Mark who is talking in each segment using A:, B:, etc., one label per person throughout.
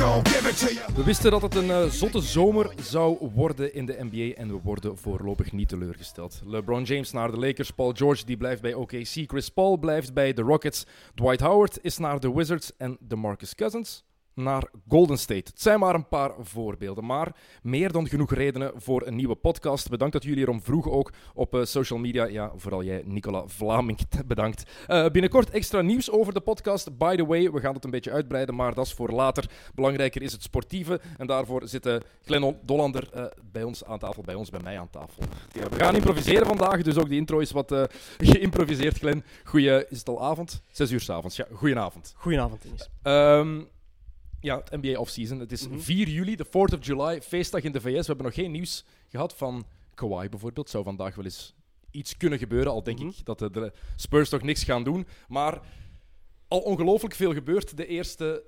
A: We wisten dat het een eh, zotte zomer zou worden in de NBA en we worden voorlopig niet teleurgesteld. LeBron James naar de Lakers, Paul George die blijft bij OKC, Chris Paul blijft bij de Rockets, Dwight Howard is naar de Wizards en DeMarcus Cousins naar Golden State. Het zijn maar een paar voorbeelden, maar meer dan genoeg redenen voor een nieuwe podcast. Bedankt dat jullie erom vroegen ook op eh, social media. Ja, vooral jij, Nicola Vlaming, bedankt. Eh, binnenkort extra nieuws over de podcast. By the way, we gaan het een beetje uitbreiden, maar dat is voor later. Belangrijker is het sportieve en daarvoor zit uh, Glenn Dollander eh, bij ons aan tafel, bij ons, bij mij aan tafel. Ja, we gaan improviseren vandaag, dus ook die intro is wat geïmproviseerd, Glenn. Goeie, is het al avond? Zes uur s'avonds, ja. Goedenavond.
B: Goedenavond, Dennis.
A: Ehm, ja, het NBA offseason. Het is
B: Mhm.
A: 4 juli, de 4th of July, feestdag in de VS. We hebben nog geen nieuws gehad van Kawhi bijvoorbeeld. Zou vandaag wel eens iets kunnen gebeuren, al denk
B: Mhm.
A: ik dat de, Spurs toch niks gaan doen. Maar al ongelooflijk veel gebeurd de eerste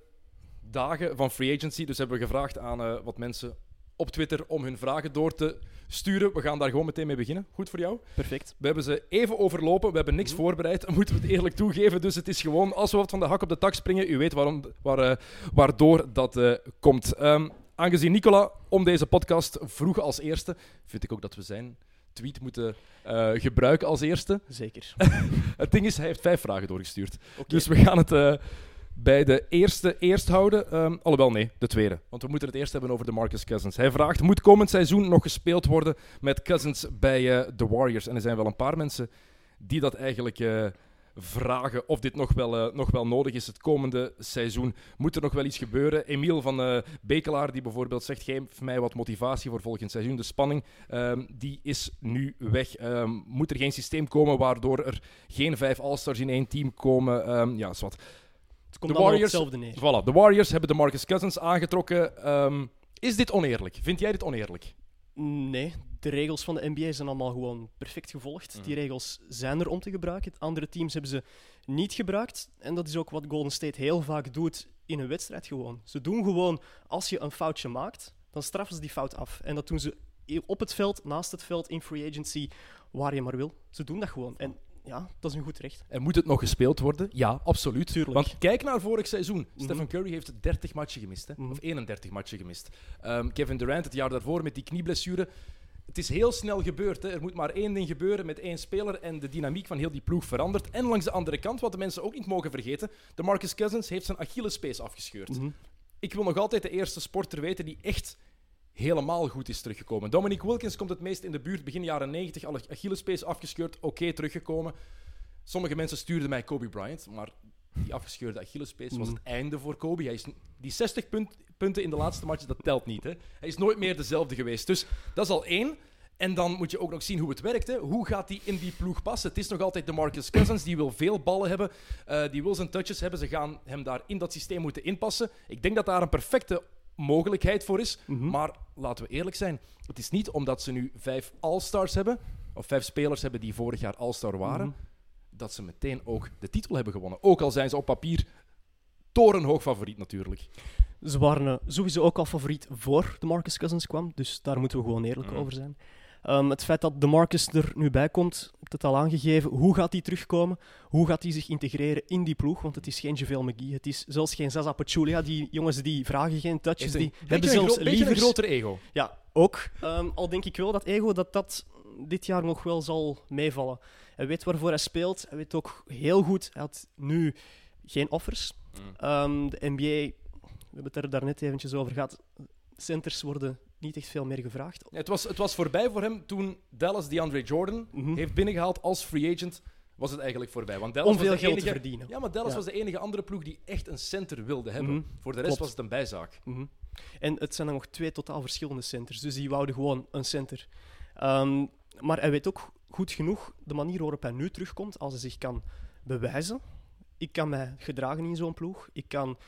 A: dagen van free agency. Dus hebben we gevraagd aan eh, wat mensen op Twitter om hun vragen door te sturen. We gaan daar gewoon meteen mee beginnen. Goed voor jou?
B: Perfect.
A: We hebben ze even overlopen. We hebben niks voorbereid, moeten we het eerlijk toegeven. Dus het is gewoon, als we wat van de hak op de tak springen, u weet waarom, waar, eh, waardoor dat eh, komt. Ehm, aangezien Nicola om deze podcast vroeg als eerste, vind ik ook dat we zijn tweet moeten eh, gebruiken als eerste.
B: Zeker.
A: Het ding is, hij heeft vijf vragen doorgestuurd. Dus we gaan het bij de eerste eerst houden. Ehm alhoewel, nee, de tweede. Want we moeten het eerst hebben over de Marcus Cousins. Hij vraagt, moet komend seizoen nog gespeeld worden met Cousins bij eh, de Warriors? En er zijn wel een paar mensen die dat eigenlijk eh, vragen of dit nog wel, eh, nog wel nodig is het komende seizoen. Moet er nog wel iets gebeuren? Emiel van eh, Bekelaar, die bijvoorbeeld zegt, geef mij wat motivatie voor volgend seizoen. De spanning, ehm, die is nu weg. Ehm, moet er geen systeem komen waardoor er geen vijf All-Stars in één team komen? Ehm, ja, zwart.
B: Komt allemaal
A: Warriors-
B: hetzelfde neer.
A: Voilà, de Warriors hebben de Marcus Cousins aangetrokken. Ehm, is dit oneerlijk? Vind jij dit oneerlijk?
B: Nee, de regels van de NBA zijn allemaal gewoon perfect gevolgd.
A: Mhm.
B: Die regels zijn er om te gebruiken. Andere teams hebben ze niet gebruikt. En dat is ook wat Golden State heel vaak doet in een wedstrijd gewoon. Ze doen gewoon, als je een foutje maakt, dan straffen ze die fout af. En dat doen ze op het veld, naast het veld, in free agency, waar je maar wil. Ze doen dat gewoon. En ja, dat is een goed recht.
A: En moet het nog gespeeld worden? Ja, absoluut.
B: Tuurlijk.
A: Want kijk naar vorig seizoen.
B: Mhm.
A: Stephen Curry heeft 30 matchen gemist. Hè?
B: Mhm.
A: Of 31 matchen gemist. Ehm, Kevin Durant het jaar daarvoor met die knieblessure. Het is heel snel gebeurd. Hè. Er moet maar één ding gebeuren met één speler en de dynamiek van heel die ploeg verandert. En langs de andere kant, wat de mensen ook niet mogen vergeten, de Marcus Cousins heeft zijn Achillespees afgescheurd.
B: Mhm.
A: Ik wil nog altijd de eerste sporter weten die echt helemaal goed is teruggekomen. Dominic Wilkins komt het meest in de buurt, begin jaren 90, alle Achillespees afgescheurd, oké, teruggekomen. Sommige mensen stuurden mij Kobe Bryant, maar die afgescheurde Achillespees was het einde voor Kobe. Hij is, die 60 punt- punten in de laatste match, dat telt niet. Hè. Hij is nooit meer dezelfde geweest. Dus dat is al één. En dan moet je ook nog zien hoe het werkt. Hè. Hoe gaat hij in die ploeg passen? Het is nog altijd de Marcus Cousins, die wil veel ballen hebben. eh, die wil zijn touches hebben. Ze gaan hem daar in dat systeem moeten inpassen. Ik denk dat daar een perfecte mogelijkheid voor is.
B: Mhm.
A: Maar laten we eerlijk zijn. Het is niet omdat ze nu vijf All-Stars hebben, of vijf spelers hebben die vorig jaar All-Star waren,
B: Mhm.
A: dat ze meteen ook de titel hebben gewonnen. Ook al zijn ze op papier torenhoog favoriet natuurlijk.
B: Ze waren eh, sowieso ook al favoriet voor de Marcus Cousins kwam, dus daar moeten we gewoon eerlijk
A: Mhm.
B: over zijn. Ehm, het feit dat de Marcus er nu bij komt, ik heb het al aangegeven. Hoe gaat hij terugkomen? Hoe gaat hij zich integreren in die ploeg? Want het is geen JaVale McGee, het is zelfs geen Zaza Pachulia. Die jongens die vragen geen touches, die
A: een,
B: hebben
A: een,
B: zelfs
A: een
B: liever...
A: groter ego.
B: Ja, ook. Ehm, al denk ik wel dat ego dat dat dit jaar nog wel zal meevallen. Hij weet waarvoor hij speelt. Hij weet ook heel goed. Hij had nu geen offers.
A: Mm.
B: Ehm, de NBA, we hebben het er daarnet eventjes over gehad. Centers worden niet echt veel meer gevraagd.
A: Het was, het was voorbij voor hem toen Dallas DeAndre Jordan
B: Mhm.
A: heeft binnengehaald als free agent. Was het eigenlijk voorbij. Want Dallas
B: Om veel
A: was de
B: geld
A: enige,
B: te verdienen.
A: Ja, maar Dallas
B: Ja.
A: was de enige andere ploeg die echt een center wilde hebben.
B: Mhm.
A: Voor de rest
B: Klopt.
A: was het een bijzaak.
B: Mhm. En het zijn dan nog twee totaal verschillende centers. Dus die wouden gewoon een center. Ehm, maar hij weet ook goed genoeg de manier waarop hij nu terugkomt, als hij zich kan bewijzen. Ik kan mij gedragen in zo'n ploeg. Ik kan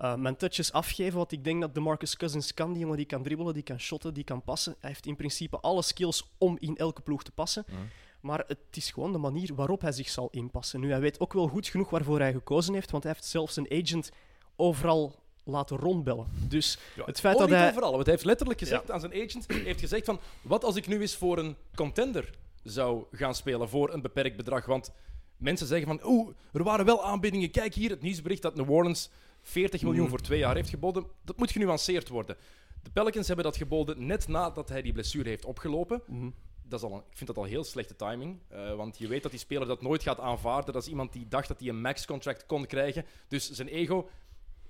B: eh, mijn touches afgeven, wat ik denk dat de Marcus Cousins kan. Die jongen die kan dribbelen, die kan shotten, die kan passen. Hij heeft in principe alle skills om in elke ploeg te passen.
A: Mhm.
B: Maar het is gewoon de manier waarop hij zich zal inpassen. Nu, hij weet ook wel goed genoeg waarvoor hij gekozen heeft, want hij heeft zelfs een agent overal laten rondbellen. Dus
A: Ja,
B: het feit
A: oh,
B: dat hij...
A: overal, want hij heeft letterlijk gezegd aan zijn agent, heeft gezegd van, wat als ik nu eens voor een contender zou gaan spelen voor een beperkt bedrag? Want mensen zeggen van, oeh, er waren wel aanbiedingen. Kijk hier, het nieuwsbericht dat New Orleans 40 miljoen
B: Mm.
A: voor twee jaar heeft geboden. Dat moet genuanceerd worden. De Pelicans hebben dat geboden net nadat hij die blessure heeft opgelopen.
B: Mhm.
A: Dat is al een- ik vind dat al heel slechte timing. eh, want je weet dat die speler dat nooit gaat aanvaarden. Dat is iemand die dacht dat hij een max-contract kon krijgen. Dus zijn ego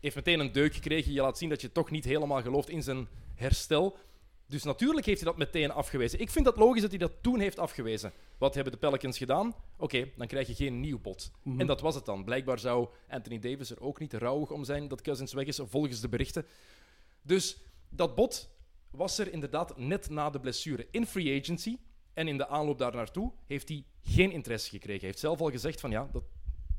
A: heeft meteen een deuk gekregen. Je laat zien dat je toch niet helemaal gelooft in zijn herstel. Dus natuurlijk heeft hij dat meteen afgewezen. Ik vind dat logisch dat hij dat toen heeft afgewezen. Wat hebben de Pelicans gedaan? Oké, dan krijg je geen nieuw bod.
B: Mhm.
A: En dat was het dan. Blijkbaar zou Anthony Davis er ook niet rouwig om zijn dat Cousins weg is, volgens de berichten. Dus dat bod was er inderdaad net na de blessure in free agency. En in de aanloop daar naartoe heeft hij geen interesse gekregen. Hij heeft zelf al gezegd van ja, dat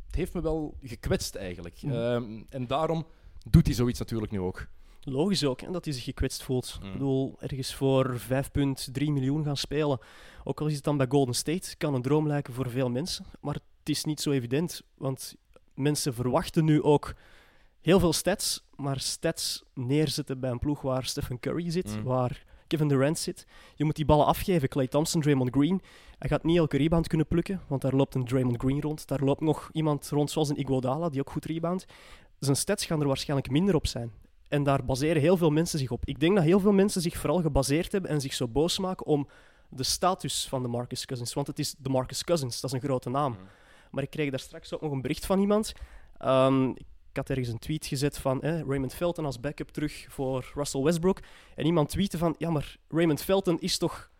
A: het heeft me wel gekwetst eigenlijk.
B: Mhm.
A: Ehm, en daarom doet hij zoiets natuurlijk nu ook.
B: Logisch ook, hè, dat hij zich gekwetst voelt.
A: Mm.
B: Ik bedoel, ergens voor 5,3 miljoen gaan spelen. Ook al is het dan bij Golden State, kan een droom lijken voor veel mensen. Maar het is niet zo evident, want mensen verwachten nu ook heel veel stats. Maar stats neerzetten bij een ploeg waar Stephen Curry zit,
A: Mm.
B: waar Kevin Durant zit. Je moet die ballen afgeven. Clay Thompson, Draymond Green. Hij gaat niet elke rebound kunnen plukken, want daar loopt een Draymond Green rond. Daar loopt nog iemand rond zoals een Iguodala, die ook goed rebound. Zijn stats gaan er waarschijnlijk minder op zijn. En daar baseren heel veel mensen zich op. Ik denk dat heel veel mensen zich vooral gebaseerd hebben en zich zo boos maken om de status van de Marcus Cousins. Want het is de Marcus Cousins, dat is een grote naam. Maar ik kreeg daar straks ook nog een bericht van iemand. Ehm, ik had ergens een tweet gezet van eh, Raymond Felton als backup terug voor Russell Westbrook. En iemand tweette van, ja, maar Raymond Felton is toch,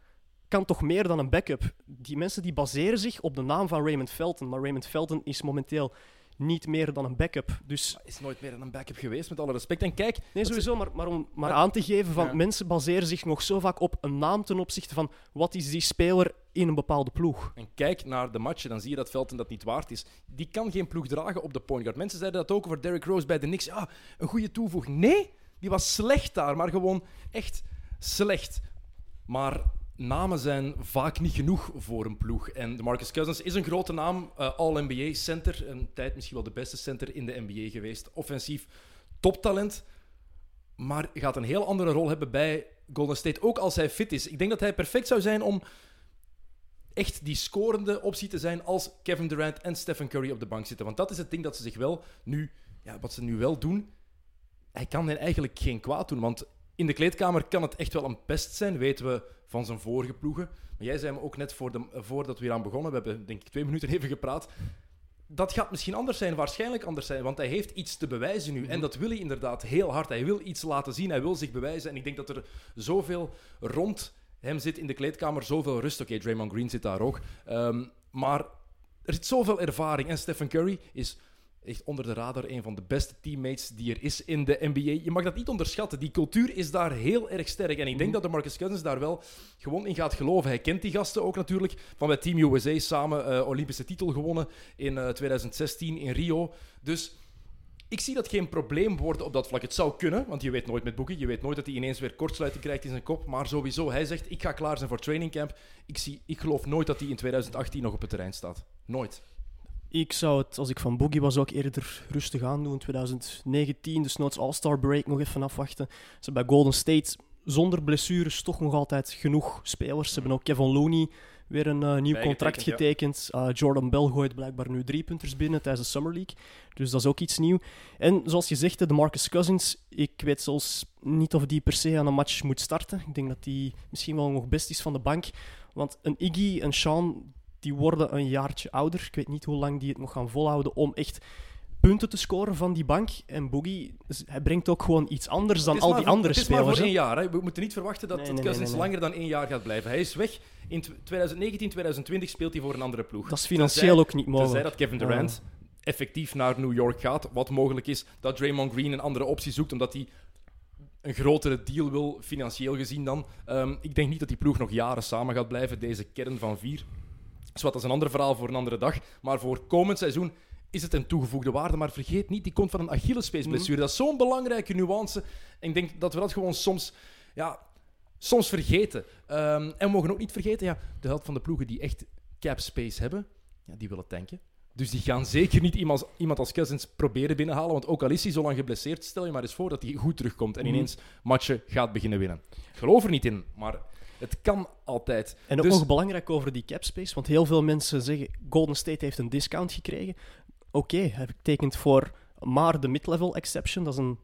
B: kan toch meer dan een backup? Die mensen die baseren zich op de naam van Raymond Felton. Maar Raymond Felton is momenteel niet meer dan een backup. Dus
A: Is nooit meer een backup geweest, met alle respect. En kijk,
B: Nee, sowieso, maar, maar om maar aan te geven van
A: Ja.
B: mensen baseren zich nog zo vaak op een naam ten opzichte van wat is die speler in een bepaalde ploeg.
A: En kijk naar de matchen, dan zie je dat Felton dat niet waard is. Die kan geen ploeg dragen op de point guard. Mensen zeiden dat ook over Derrick Rose bij de Knicks. Ja, een goede toevoeging. Nee, die was slecht daar, maar gewoon echt slecht. Maar namen zijn vaak niet genoeg voor een ploeg. En de Marcus Cousins is een grote naam, eh, All-NBA center. Een tijd misschien wel de beste center in de NBA geweest. Offensief toptalent. Maar gaat een heel andere rol hebben bij Golden State, ook als hij fit is. Ik denk dat hij perfect zou zijn om echt die scorende optie te zijn als Kevin Durant en Stephen Curry op de bank zitten. Want dat is het ding dat ze zich wel nu, ja, wat ze nu wel doen. Hij kan hen eigenlijk geen kwaad doen. Want in de kleedkamer kan het echt wel een pest zijn, weten we van zijn vorige ploegen. Maar jij zei me ook net voor de, voordat we hier aan begonnen, we hebben denk ik twee minuten even gepraat. Dat gaat misschien anders zijn, waarschijnlijk anders zijn, want hij heeft iets te bewijzen nu. En dat wil hij inderdaad heel hard. Hij wil iets laten zien, hij wil zich bewijzen. En ik denk dat er zoveel rond hem zit in de kleedkamer, zoveel rust. Oké, Draymond Green zit daar ook. Ehm, maar er zit zoveel ervaring. En Stephen Curry is echt onder de radar een van de beste teammates die er is in de NBA. Je mag dat niet onderschatten. Die cultuur is daar heel erg sterk. En ik denk dat de Marcus Cousins daar wel gewoon in gaat geloven. Hij kent die gasten ook natuurlijk. Van bij Team USA samen eh, Olympische titel gewonnen in eh, 2016 in Rio. Dus ik zie dat geen probleem worden op dat vlak. Het zou kunnen, want je weet nooit met Boekie. Je weet nooit dat hij ineens weer kortsluiting krijgt in zijn kop. Maar sowieso, hij zegt, ik ga klaar zijn voor trainingcamp. Ik, zie, ik geloof nooit dat hij in 2018 nog op het terrein staat. Nooit.
B: Ik zou het, als ik van Boogie was, ook eerder rustig aan doen. 2019, dus noods All-Star break nog even afwachten. Ze hebben bij Golden State zonder blessures toch nog altijd genoeg spelers. Ze hebben ook Kevin Looney weer een eh, nieuw contract getekend. Uh, Jordan Bell gooit blijkbaar nu drie punters binnen tijdens de Summer League. Dus dat is ook iets nieuw. En zoals je zegt, de Marcus Cousins, ik weet zelfs niet of die per se aan een match moet starten. Ik denk dat die misschien wel nog best is van de bank. Want een Iggy en Sean, die worden een jaartje ouder. Ik weet niet hoe lang die het nog gaan volhouden om echt punten te scoren van die bank. En Boogie, hij brengt ook gewoon iets anders dan al die
A: voor-
B: andere
A: Het is maar
B: spelers.
A: voor één jaar. Hè. We moeten niet verwachten dat
B: Nee,
A: het
B: nee,
A: Cousins langer dan één jaar gaat blijven. Hij is weg. In tw- 2019, 2020 speelt hij voor een andere ploeg.
B: Dat is financieel ook niet
A: Tenzij
B: mogelijk.
A: dat Kevin Durant effectief naar New York gaat, wat mogelijk is. Dat Draymond Green een andere optie zoekt, omdat hij een grotere deal wil, financieel gezien dan. Ehm, ik denk niet dat die ploeg nog jaren samen gaat blijven, deze kern van vier. Dus wat dat is een ander verhaal voor een andere dag. Maar voor komend seizoen is het een toegevoegde waarde. Maar vergeet niet, die komt van een Achillespeesblessure. Dat is zo'n belangrijke nuance. En ik denk dat we dat gewoon soms... Ja, soms vergeten. Ehm, en we mogen ook niet vergeten, ja, de helft van de ploegen die echt cap space hebben, ja, die willen tanken. Dus die gaan zeker niet iemand, iemand als Cousins proberen binnenhalen. Want ook al is hij zo lang geblesseerd, stel je maar eens voor dat hij goed terugkomt en
B: Mhm.
A: ineens matchen gaat beginnen winnen. Ik geloof er niet in, maar het kan altijd.
B: En ook
A: Dus-
B: nog belangrijk over die cap space, want heel veel mensen zeggen Golden State heeft een discount gekregen. Oké, hij betekent voor maar de mid-level exception, dat is een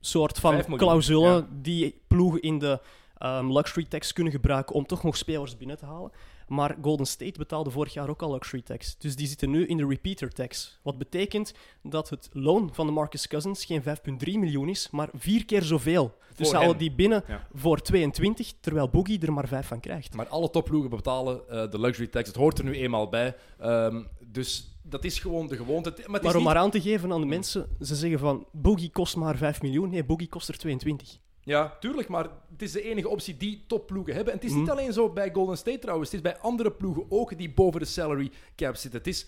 B: soort van clausule
A: ja.
B: die ploegen in de ehm, luxury tax kunnen gebruiken om toch nog spelers binnen te halen. Maar Golden State betaalde vorig jaar ook al luxury tax. Dus die zitten nu in de repeater tax. Wat betekent dat het loon van de Marcus Cousins geen 5,3 miljoen is, maar vier keer zoveel. Dus ze
A: hen.
B: die binnen
A: Ja.
B: voor 22, terwijl Boogie er maar 5 van krijgt.
A: Maar alle topploegen betalen eh, de luxury tax. Het hoort er nu eenmaal bij. Ehm, dus dat is gewoon de gewoonte. Maar, het is
B: Maar om
A: niet-
B: maar aan te geven aan de mensen, ze zeggen van Boogie kost maar 5 miljoen. Nee, Boogie kost er 22.
A: Ja, tuurlijk, maar het is de enige optie die topploegen hebben. En het is
B: Mhm.
A: niet alleen zo bij Golden State trouwens. Het is bij andere ploegen ook die boven de salary cap zitten. Het is,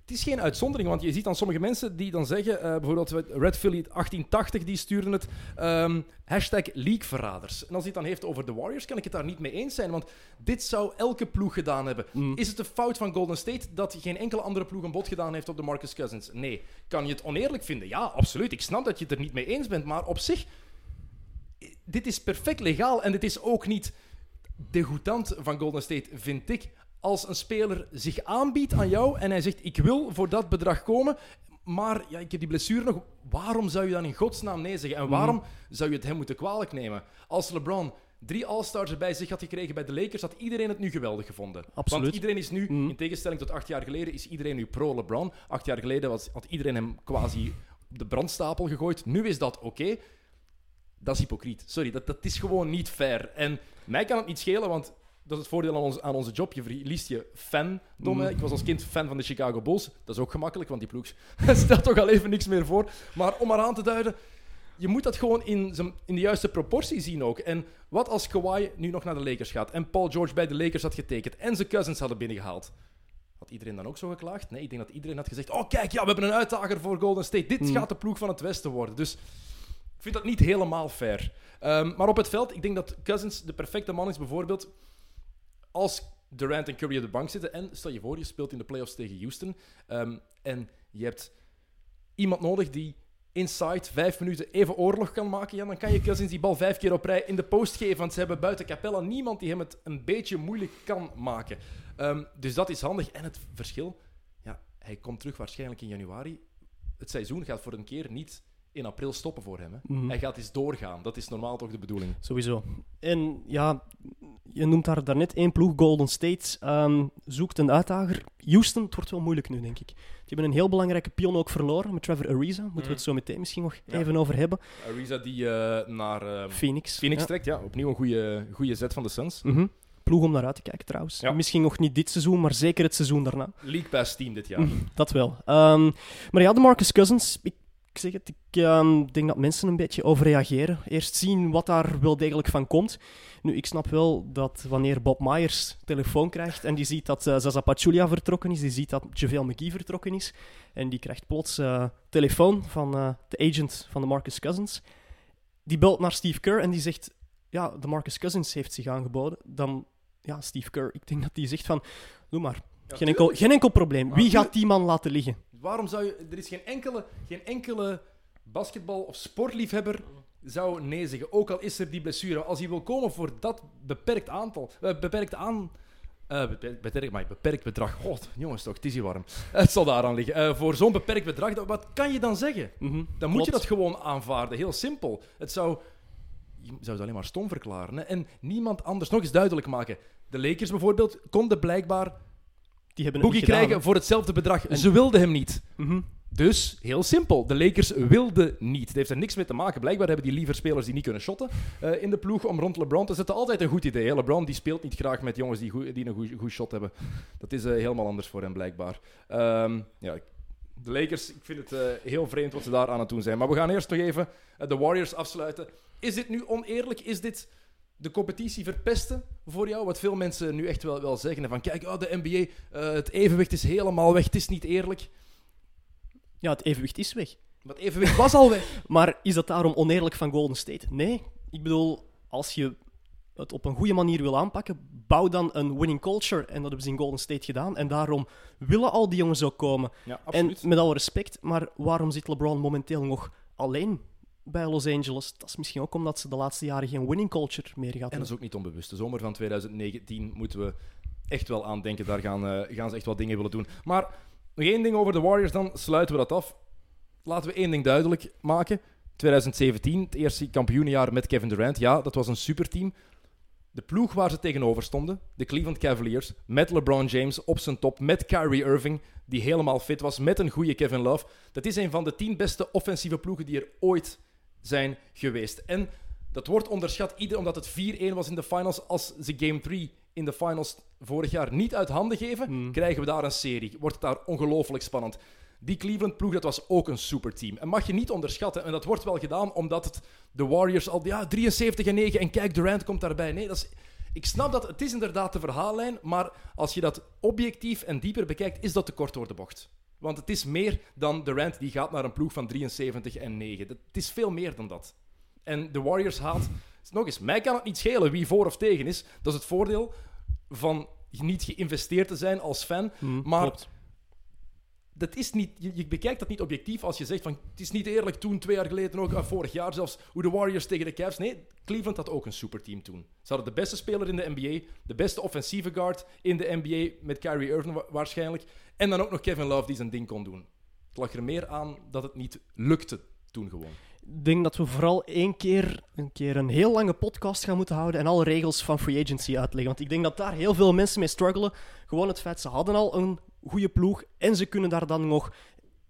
A: het is geen uitzondering, want je ziet dan sommige mensen die dan zeggen, eh, bijvoorbeeld Red Philly 1880, die sturen het, ehm, hashtag leagueverraders. En als hij het dan heeft over de Warriors, kan ik het daar niet mee eens zijn, want dit zou elke ploeg gedaan hebben.
B: Mm.
A: Is het de fout van Golden State dat geen enkele andere ploeg een bod gedaan heeft op de Marcus Cousins? Nee. Kan je het oneerlijk vinden? Ja, absoluut. Ik snap dat je het er niet mee eens bent, maar op zich dit is perfect legaal en dit is ook niet degoutant van Golden State, vind ik. Als een speler zich aanbiedt aan jou en hij zegt: Ik wil voor dat bedrag komen, maar ja, ik heb die blessure nog. Waarom zou je dan in godsnaam nee zeggen? En waarom zou je het hem moeten kwalijk nemen? Als LeBron drie All-Stars bij zich had gekregen bij de Lakers, had iedereen het nu geweldig gevonden.
B: Absoluut.
A: Want iedereen is nu,
B: Mhm.
A: in tegenstelling tot acht jaar geleden, is iedereen nu pro-LeBron. Acht jaar geleden was, had iedereen hem quasi op de brandstapel gegooid. Nu is dat oké. Dat is hypocriet. Sorry, dat, dat is gewoon niet fair. En mij kan het niet schelen, want dat is het voordeel aan, ons, aan onze job. Je verliest je fandom.
B: Mm.
A: Ik was als kind fan van de Chicago Bulls. Dat is ook gemakkelijk, want die ploeg stelt toch al even niks meer voor. Maar om maar aan te duiden, je moet dat gewoon in, in de juiste proportie zien ook. En wat als Kawhi nu nog naar de Lakers gaat en Paul George bij de Lakers had getekend en zijn cousins hadden binnengehaald? Had iedereen dan ook zo geklaagd? Nee, ik denk dat iedereen had gezegd: Oh, kijk, ja, we hebben een uitdager voor Golden State. Dit
B: Mm.
A: gaat de ploeg van het Westen worden. Dus ik vind dat niet helemaal fair. Ehm, maar op het veld, ik denk dat Cousins de perfecte man is, bijvoorbeeld als Durant en Curry op de bank zitten. En stel je voor, je speelt in de playoffs tegen Houston. ehm, en je hebt iemand nodig die inside vijf minuten even oorlog kan maken. Ja, dan kan je Cousins die bal vijf keer op rij in de post geven. Want ze hebben buiten Capella niemand die hem het een beetje moeilijk kan maken. Ehm, dus dat is handig. En het verschil, ja, hij komt terug waarschijnlijk in januari. Het seizoen gaat voor een keer niet in april stoppen voor hem. Hè.
B: Mhm.
A: Hij gaat eens doorgaan. Dat is normaal toch de bedoeling.
B: Sowieso. En ja, je noemt daar daarnet één ploeg, Golden State, ehm, zoekt een uitdager. Houston, het wordt wel moeilijk nu, denk ik. Die hebben een heel belangrijke pion ook verloren met Trevor Ariza. Moeten we het zo meteen misschien nog
A: Ja.
B: even over hebben.
A: Ariza die eh, naar ehm,
B: Phoenix.
A: Phoenix
B: Ja.
A: trekt. Ja, opnieuw een goede, goede zet van de Suns.
B: Mhm. Ploeg om naar uit te kijken trouwens.
A: Ja.
B: Misschien nog niet dit seizoen, maar zeker het seizoen daarna.
A: League Pass team dit jaar.
B: Mm, Dat wel. Ehm, maar ja, de Marcus Cousins. Ik, ik zeg het, ik ehm, denk dat mensen een beetje overreageren. Eerst zien wat daar wel degelijk van komt. Nu, ik snap wel dat wanneer Bob Myers telefoon krijgt en die ziet dat eh, Zaza Pachulia vertrokken is, die ziet dat JaVale McGee vertrokken is, en die krijgt plots eh, telefoon van eh, de agent van de Marcus Cousins. Die belt naar Steve Kerr en die zegt, ja, de Marcus Cousins heeft zich aangeboden. Dan, ja, Steve Kerr, ik denk dat die zegt van, doe maar. Geen enkel, geen enkel probleem. Wie gaat die man laten liggen?
A: Waarom zou je... Er is geen enkele, geen enkele basketbal- of sportliefhebber zou nee zeggen. Ook al is er die blessure. Als hij wil komen voor dat beperkt aantal... eh, beperkt aan... eh, beperkt, beperkt, maar beperkt bedrag. God, jongens toch, het is hier warm. Het zal daaraan liggen. Eh, voor zo'n beperkt bedrag, dat- wat kan je dan zeggen? Dan moet je dat gewoon aanvaarden. Heel simpel. Het zou... Je zou het alleen maar stom verklaren. Hè? En niemand anders nog eens duidelijk maken. De Lakers bijvoorbeeld konden blijkbaar
B: Die hebben
A: Boogie
B: gedaan,
A: krijgen voor hetzelfde bedrag. Ze wilden hem niet.
B: Mhm.
A: Dus, heel simpel. De Lakers wilden niet. Het heeft er niks mee te maken. Blijkbaar hebben die liever spelers die niet kunnen shotten eh, in de ploeg om rond LeBron te zetten. Altijd een goed idee. Hè? LeBron die speelt niet graag met jongens die, die een goed, goed shot hebben. Dat is eh, helemaal anders voor hem, blijkbaar. Ehm, ja, de Lakers, ik vind het eh, heel vreemd wat ze daar aan het doen zijn. Maar we gaan eerst nog even de Warriors afsluiten. Is dit nu oneerlijk? Is dit de competitie verpesten voor jou? Wat veel mensen nu echt wel, wel zeggen. Van kijk, oh, de NBA, eh, het evenwicht is helemaal weg. Het is niet eerlijk.
B: Ja, het evenwicht is weg.
A: Maar het evenwicht was al weg.
B: Maar is dat daarom oneerlijk van Golden State? Nee. Ik bedoel, als je het op een goede manier wil aanpakken, bouw dan een winning culture. En dat hebben ze in Golden State gedaan. En daarom willen al die jongens ook komen.
A: Ja,
B: En met alle respect, maar waarom zit LeBron momenteel nog alleen bij Los Angeles? Dat is misschien ook omdat ze de laatste jaren geen winning culture meer gehad
A: En dat is ook niet onbewust. De zomer van 2019 moeten we echt wel aan denken. Daar gaan, eh, gaan ze echt wat dingen willen doen. Maar nog één ding over de Warriors, dan sluiten we dat af. Laten we één ding duidelijk maken. 2017, het eerste kampioenenjaar met Kevin Durant. Ja, dat was een superteam. De ploeg waar ze tegenover stonden, de Cleveland Cavaliers, met LeBron James op zijn top, met Kyrie Irving, die helemaal fit was, met een goede Kevin Love. Dat is een van de tien beste offensieve ploegen die er ooit zijn geweest. En dat wordt onderschat, ieder omdat het 4-1 was in de finals. Als ze Game 3 in de finals vorig jaar niet uit handen geven,
B: Hmm.
A: krijgen we daar een serie. Wordt het daar ongelooflijk spannend. Die Cleveland-ploeg, dat was ook een superteam. En mag je niet onderschatten. En dat wordt wel gedaan omdat het de Warriors al... Ja, 73 en 9 en kijk, Durant komt daarbij. Nee, dat is... Ik snap dat, het is inderdaad de verhaallijn, maar als je dat objectief en dieper bekijkt, is dat te kort door de bocht. Want het is meer dan Durant die gaat naar een ploeg van 73 en 9. Dat- Het is veel meer dan dat. En de Warriors haat... Nog eens, mij kan het niet schelen wie voor of tegen is. Dat is het voordeel van niet geïnvesteerd te zijn als fan.
B: Hmm,
A: maar
B: klopt.
A: Dat is niet, je, bekijkt dat niet objectief als je zegt van het is niet eerlijk toen, twee jaar geleden ook, vorig jaar zelfs, hoe de Warriors tegen de Cavs. Nee, Cleveland had ook een superteam toen. Ze hadden de beste speler in de NBA, de beste offensieve guard in de NBA met Kyrie Irving wa- waarschijnlijk. En dan ook nog Kevin Love die zijn ding kon doen. Het lag er meer aan dat het niet lukte toen gewoon.
B: Ik denk dat we vooral één keer een, keer een heel lange podcast gaan moeten houden en alle regels van free agency uitleggen. Want ik denk dat daar heel veel mensen mee struggelen. Gewoon het feit, ze hadden al een goede ploeg en ze kunnen daar dan nog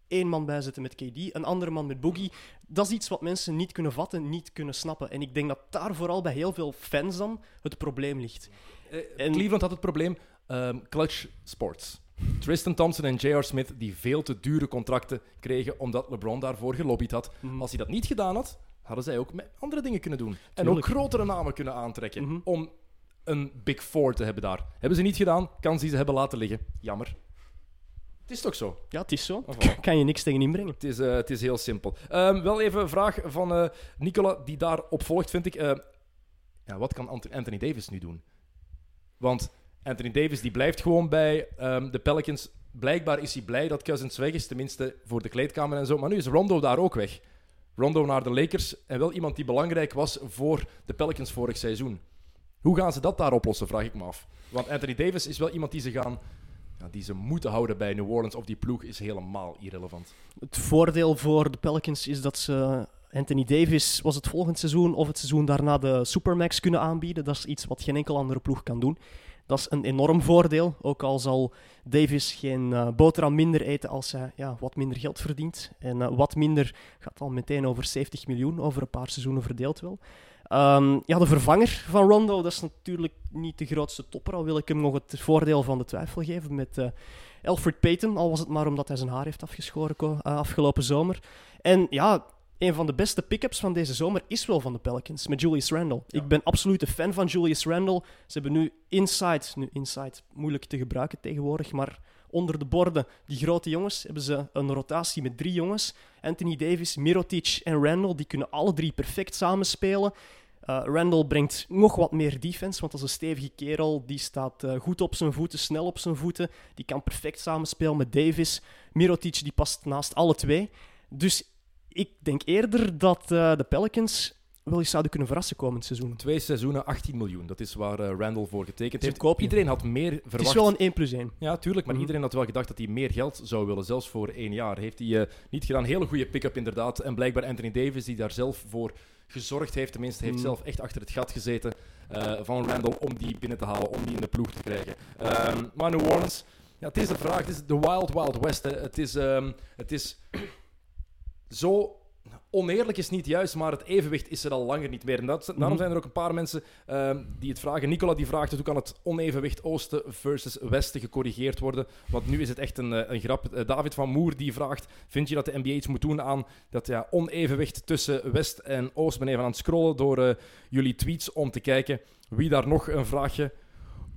B: één man bij zetten met KD, een andere man met Boogie. Dat is iets wat mensen niet kunnen vatten, niet kunnen snappen. En ik denk dat daar vooral bij heel veel fans dan het probleem ligt. En-
A: Cleveland had het probleem ehm, clutch sports. Tristan Thompson en J.R. Smith die veel te dure contracten kregen omdat LeBron daarvoor gelobbyd had.
B: Mhm.
A: Als hij dat niet gedaan had, hadden zij ook met andere dingen kunnen doen. En ook grotere namen kunnen aantrekken
B: Mhm.
A: om een Big Four te hebben daar. Hebben ze niet gedaan, kans die ze hebben laten liggen. Jammer. Het is toch zo?
B: Ja, het is zo.
A: Voilà.
B: Kan je niks tegen inbrengen.
A: Het is, eh, het is heel simpel. Ehm, wel even een vraag van eh, Nicola, die daarop volgt, vind ik. Eh, ja, wat kan Ant- Anthony Davis nu doen? Want Anthony Davis die blijft gewoon bij ehm, de Pelicans. Blijkbaar is hij blij dat Cousins weg is, tenminste voor de kleedkamer en zo. Maar nu is Rondo daar ook weg. Rondo naar de Lakers en wel iemand die belangrijk was voor de Pelicans vorig seizoen. Hoe gaan ze dat daar oplossen, vraag ik me af. Want Anthony Davis is wel iemand die ze gaan... Die ze moeten houden bij New Orleans of die ploeg is helemaal irrelevant.
B: Het voordeel voor de Pelicans is dat ze Anthony Davis, was het volgend seizoen of het seizoen daarna, de Supermax kunnen aanbieden. Dat is iets wat geen enkel andere ploeg kan doen. Dat is een enorm voordeel, ook al zal Davis geen eh, boterham minder eten als hij ja, wat minder geld verdient. En eh, wat minder gaat al meteen over 70 miljoen, over een paar seizoenen verdeeld wel. Ehm, ja, de vervanger van Rondo, dat is natuurlijk niet de grootste topper, al wil ik hem nog het voordeel van de twijfel geven met eh, Alfred Payton, al was het maar omdat hij zijn haar heeft afgeschoren afgelopen zomer. En ja, een van de beste pick-ups van deze zomer is wel van de Pelicans, met Julius Randle. Ik ben absoluut een fan van Julius Randle. Ze hebben nu inside, nu inside, moeilijk te gebruiken tegenwoordig, maar onder de borden, die grote jongens, hebben ze een rotatie met drie jongens. Anthony Davis, Mirotic en Randle, die kunnen alle drie perfect samenspelen. Eh Randall brengt nog wat meer defense, want dat is een stevige kerel. Die staat eh, goed op zijn voeten, snel op zijn voeten. Die kan perfect samenspelen met Davis. Mirotic die past naast alle twee. Dus ik denk eerder dat eh, de Pelicans wel eens zouden kunnen verrassen komend seizoen.
A: Twee seizoenen, 18 miljoen. Dat is waar eh, Randall voor getekend
B: Het
A: heeft.
B: koopje.
A: Iedereen had meer
B: Het
A: verwacht.
B: is wel een 1 plus 1.
A: Ja, tuurlijk. Maar
B: Mhm.
A: iedereen had wel gedacht dat hij meer geld zou willen, zelfs voor één jaar. Heeft hij eh, niet gedaan. Hele goede pick-up inderdaad. En blijkbaar Anthony Davis, die daar zelf voor gezorgd heeft, tenminste, heeft
B: Mhm.
A: zelf echt achter het gat gezeten eh, van Randall om die binnen te halen, om die in de ploeg te krijgen. Ehm, maar New Orleans, ja, het is de vraag. Het is de Wild Wild West. Hè. Het is, ehm, het is zo oneerlijk is niet juist, maar het evenwicht is er al langer niet meer. En dat, daarom
B: Mhm.
A: zijn er ook een paar mensen ehm, die het vragen. Nicola die vraagt hoe kan het onevenwicht oosten versus westen gecorrigeerd worden? Want nu is het echt een, eh, een grap. Eh, David van Moer die vraagt, vind je dat de NBA iets moet doen aan dat ja, onevenwicht tussen west en oost? Ik ben even aan het scrollen door eh, jullie tweets om te kijken wie daar nog een vraagje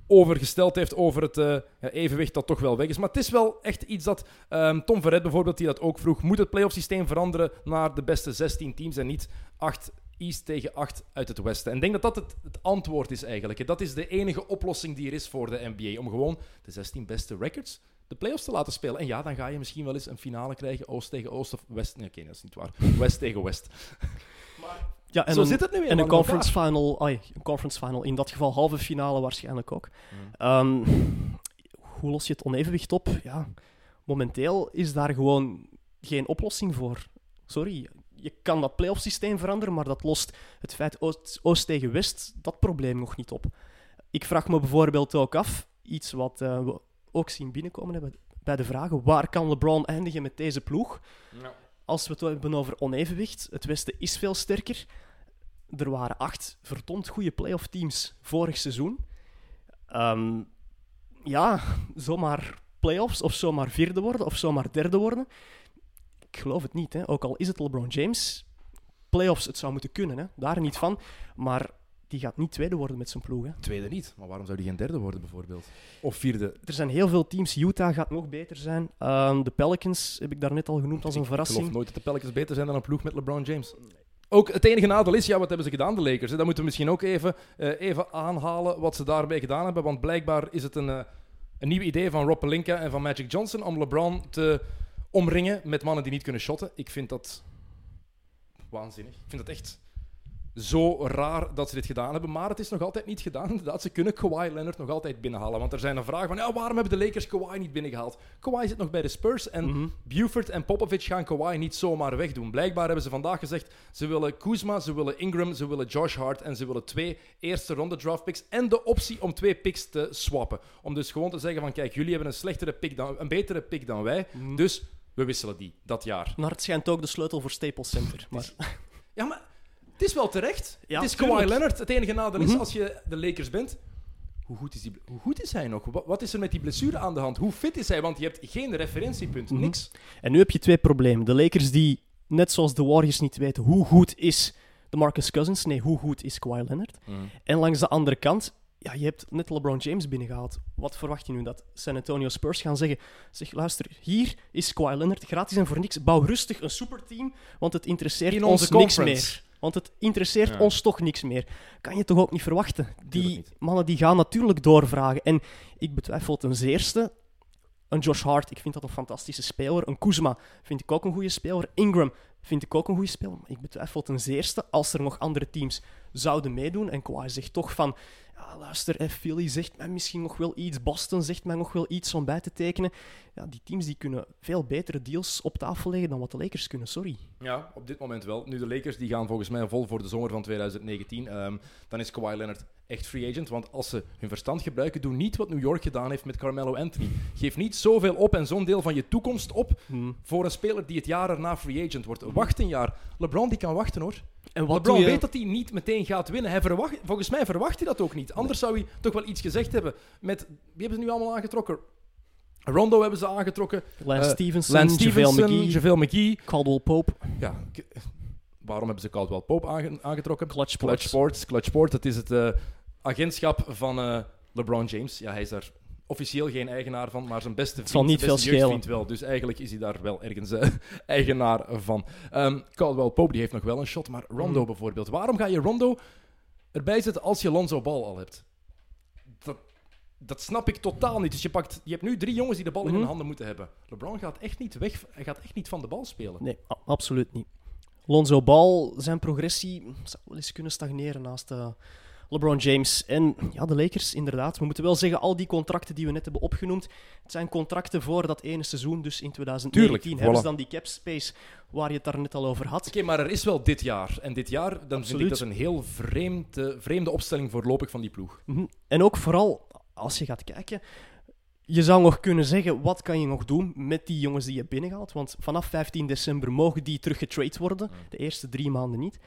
A: over gesteld heeft over het eh, evenwicht dat toch wel weg is. Maar het is wel echt iets dat ehm, Tom Verret bijvoorbeeld, die dat ook vroeg, moet het playoff systeem veranderen naar de beste 16 teams en niet 8 East tegen 8 uit het Westen. En ik denk dat dat het, het antwoord is eigenlijk. Dat is de enige oplossing die er is voor de NBA. Om gewoon de 16 beste records de playoffs te laten spelen. En ja, dan ga je misschien wel eens een finale krijgen. Oost tegen Oost of West. Nee, oké, dat is niet waar. West tegen West.
B: Ja, en
A: Zo
B: een,
A: zit het nu
B: en
A: eenmaal
B: een conference
A: elkaar.
B: final, ai, een conference final, in dat geval halve finale waarschijnlijk ook.
A: Hmm.
B: Ehm, hoe los je het onevenwicht op? Ja, momenteel is daar gewoon geen oplossing voor. Sorry, je kan dat playoff systeem veranderen, maar dat lost het feit Oost, Oost tegen West dat probleem nog niet op. Ik vraag me bijvoorbeeld ook af, iets wat eh, we ook zien binnenkomen hebben bij de vragen, waar kan LeBron eindigen met deze ploeg? Als we het hebben over onevenwicht, het Westen is veel sterker. Er waren acht verdomd goede playoff teams vorig seizoen. Ehm, ja, zomaar playoffs of zomaar vierde worden of zomaar derde worden. Ik geloof het niet, hè. ook al is het LeBron James. Playoffs, het zou moeten kunnen, hè. daar niet van. Maar die gaat niet tweede worden met zijn ploeg. Hè.
A: Tweede niet. Maar waarom zou die geen derde worden, bijvoorbeeld? Of vierde?
B: Er zijn heel veel teams. Utah gaat nog beter zijn. Ehm, de Pelicans heb ik daarnet al genoemd als een
A: Ik geloof
B: verrassing.
A: nooit dat de Pelicans beter zijn dan een ploeg met LeBron James. Ook het enige nadeel is, ja, wat hebben ze gedaan, de Lakers? Dat moeten we misschien ook even, eh, even aanhalen wat ze daarbij gedaan hebben. Want blijkbaar is het een, eh, een nieuw idee van Rob Pelinka en van Magic Johnson om LeBron te omringen met mannen die niet kunnen shotten. Ik vind dat waanzinnig. Ik vind het echt zo raar dat ze dit gedaan hebben. Maar het is nog altijd niet gedaan. Inderdaad, ze kunnen Kawhi Leonard nog altijd binnenhalen. Want er zijn een vraag van, ja, waarom hebben de Lakers Kawhi niet binnengehaald? Kawhi zit nog bij de Spurs en
B: Mhm.
A: Buford en Popovic gaan Kawhi niet zomaar wegdoen. Blijkbaar hebben ze vandaag gezegd, ze willen Kuzma, ze willen Ingram, ze willen Josh Hart en ze willen twee eerste ronde draft picks en de optie om twee picks te swappen. Om dus gewoon te zeggen van, kijk, jullie hebben een slechtere pick dan, een betere pick dan wij,
B: Mhm.
A: dus we wisselen die dat jaar.
B: Maar het schijnt ook de sleutel voor Staples Center. Maar
A: is wel terecht.
B: Ja,
A: het is
B: tuurlijk.
A: Kawhi Leonard. Het enige nadeel is,
B: Mhm.
A: als je de Lakers bent, hoe goed is, die, hoe goed is hij nog? Wat, is er met die blessure aan de hand? Hoe fit is hij? Want je hebt geen referentiepunt,
B: Mhm.
A: niks.
B: En nu heb je twee problemen. De Lakers die, net zoals de Warriors, niet weten hoe goed is de Marcus Cousins. Nee, hoe goed is Kawhi Leonard. En langs de andere kant, ja, je hebt net LeBron James binnengehaald. Wat verwacht je nu? Dat San Antonio Spurs gaan zeggen, zeg luister, hier is Kawhi Leonard, gratis en voor niks. Bouw rustig een superteam, want het interesseert
A: In
B: ons
A: onze
B: niks meer. Want het interesseert
A: Ja.
B: ons toch niks meer. Kan je toch ook niet verwachten? Die
A: niet.
B: mannen die gaan natuurlijk doorvragen. En ik betwijfel ten zeerste een Josh Hart, ik vind dat een fantastische speler. Een Kuzma vind ik ook een goede speler. Ingram vind ik ook een goede speler. Maar ik betwijfel ten zeerste als er nog andere teams zouden meedoen. En Kawhi zegt toch van... Ja, luister, eh, Philly zegt mij misschien nog wel iets. Boston zegt mij nog wel iets om bij te tekenen. Ja, die teams die kunnen veel betere deals op tafel leggen dan wat de Lakers kunnen. Sorry.
A: Ja, op dit moment wel. Nu, de Lakers die gaan volgens mij vol voor de zomer van 2019. Ehm, dan is Kawhi Leonard echt free agent. Want als ze hun verstand gebruiken, doe niet wat New York gedaan heeft met Carmelo Anthony. Geef niet zoveel op en zo'n deel van je toekomst op
B: Hmm.
A: voor een speler die het jaar erna free agent wordt. Wacht een jaar. LeBron die kan wachten hoor.
B: En wat
A: LeBron
B: je...
A: weet dat hij niet meteen gaat winnen. Hij verwacht, volgens mij verwacht hij dat ook niet. Anders zou hij toch wel iets gezegd hebben. Met, wie hebben ze nu allemaal aangetrokken? Rondo hebben ze aangetrokken.
B: Lance
A: Eh,
B: Stevenson,
A: Lance Stevenson,
B: McGee,
A: JaVale McGee.
B: Caldwell Pope,
A: Ja, waarom hebben ze Caldwell Pope aange- aangetrokken?
B: Clutch Sports.
A: Clutch Sports. Clutch dat is het eh, agentschap van eh, LeBron James. Ja, hij is daar officieel geen eigenaar van, maar zijn beste vriend,
B: zal niet
A: zijn beste
B: veel
A: jeugdvriend wel. Dus eigenlijk is hij daar wel ergens eh, eigenaar van. Ehm Caldwell Pope die heeft nog wel een shot, maar Rondo
B: Mhm.
A: bijvoorbeeld. Waarom ga je Rondo erbij zetten als je Lonzo Ball al hebt? Dat, dat snap ik totaal niet. Dus je, pakt, je hebt nu drie jongens die de bal in hun handen moeten hebben. LeBron gaat echt niet weg, hij gaat echt niet van de bal spelen.
B: Nee, absoluut niet. Lonzo Ball, zijn progressie zou wel eens kunnen stagneren naast eh, LeBron James. En ja, de Lakers, inderdaad. We moeten wel zeggen, al die contracten die we net hebben opgenoemd, het zijn contracten voor dat ene seizoen, dus in 2019.
A: Tuurlijk,
B: Hebben
A: voilà.
B: ze dan die cap space waar je het daar net al over had.
A: Oké, maar er is wel dit jaar. En dit jaar, dan vind ik
B: Absoluut.
A: dat een heel vreemde, vreemde opstelling voorlopig van die ploeg.
B: Mhm. En ook vooral, als je gaat kijken, je zou nog kunnen zeggen, wat kan je nog doen met die jongens die je binnenhaalt? Want vanaf 15 december mogen die teruggetrade worden, de eerste drie maanden niet.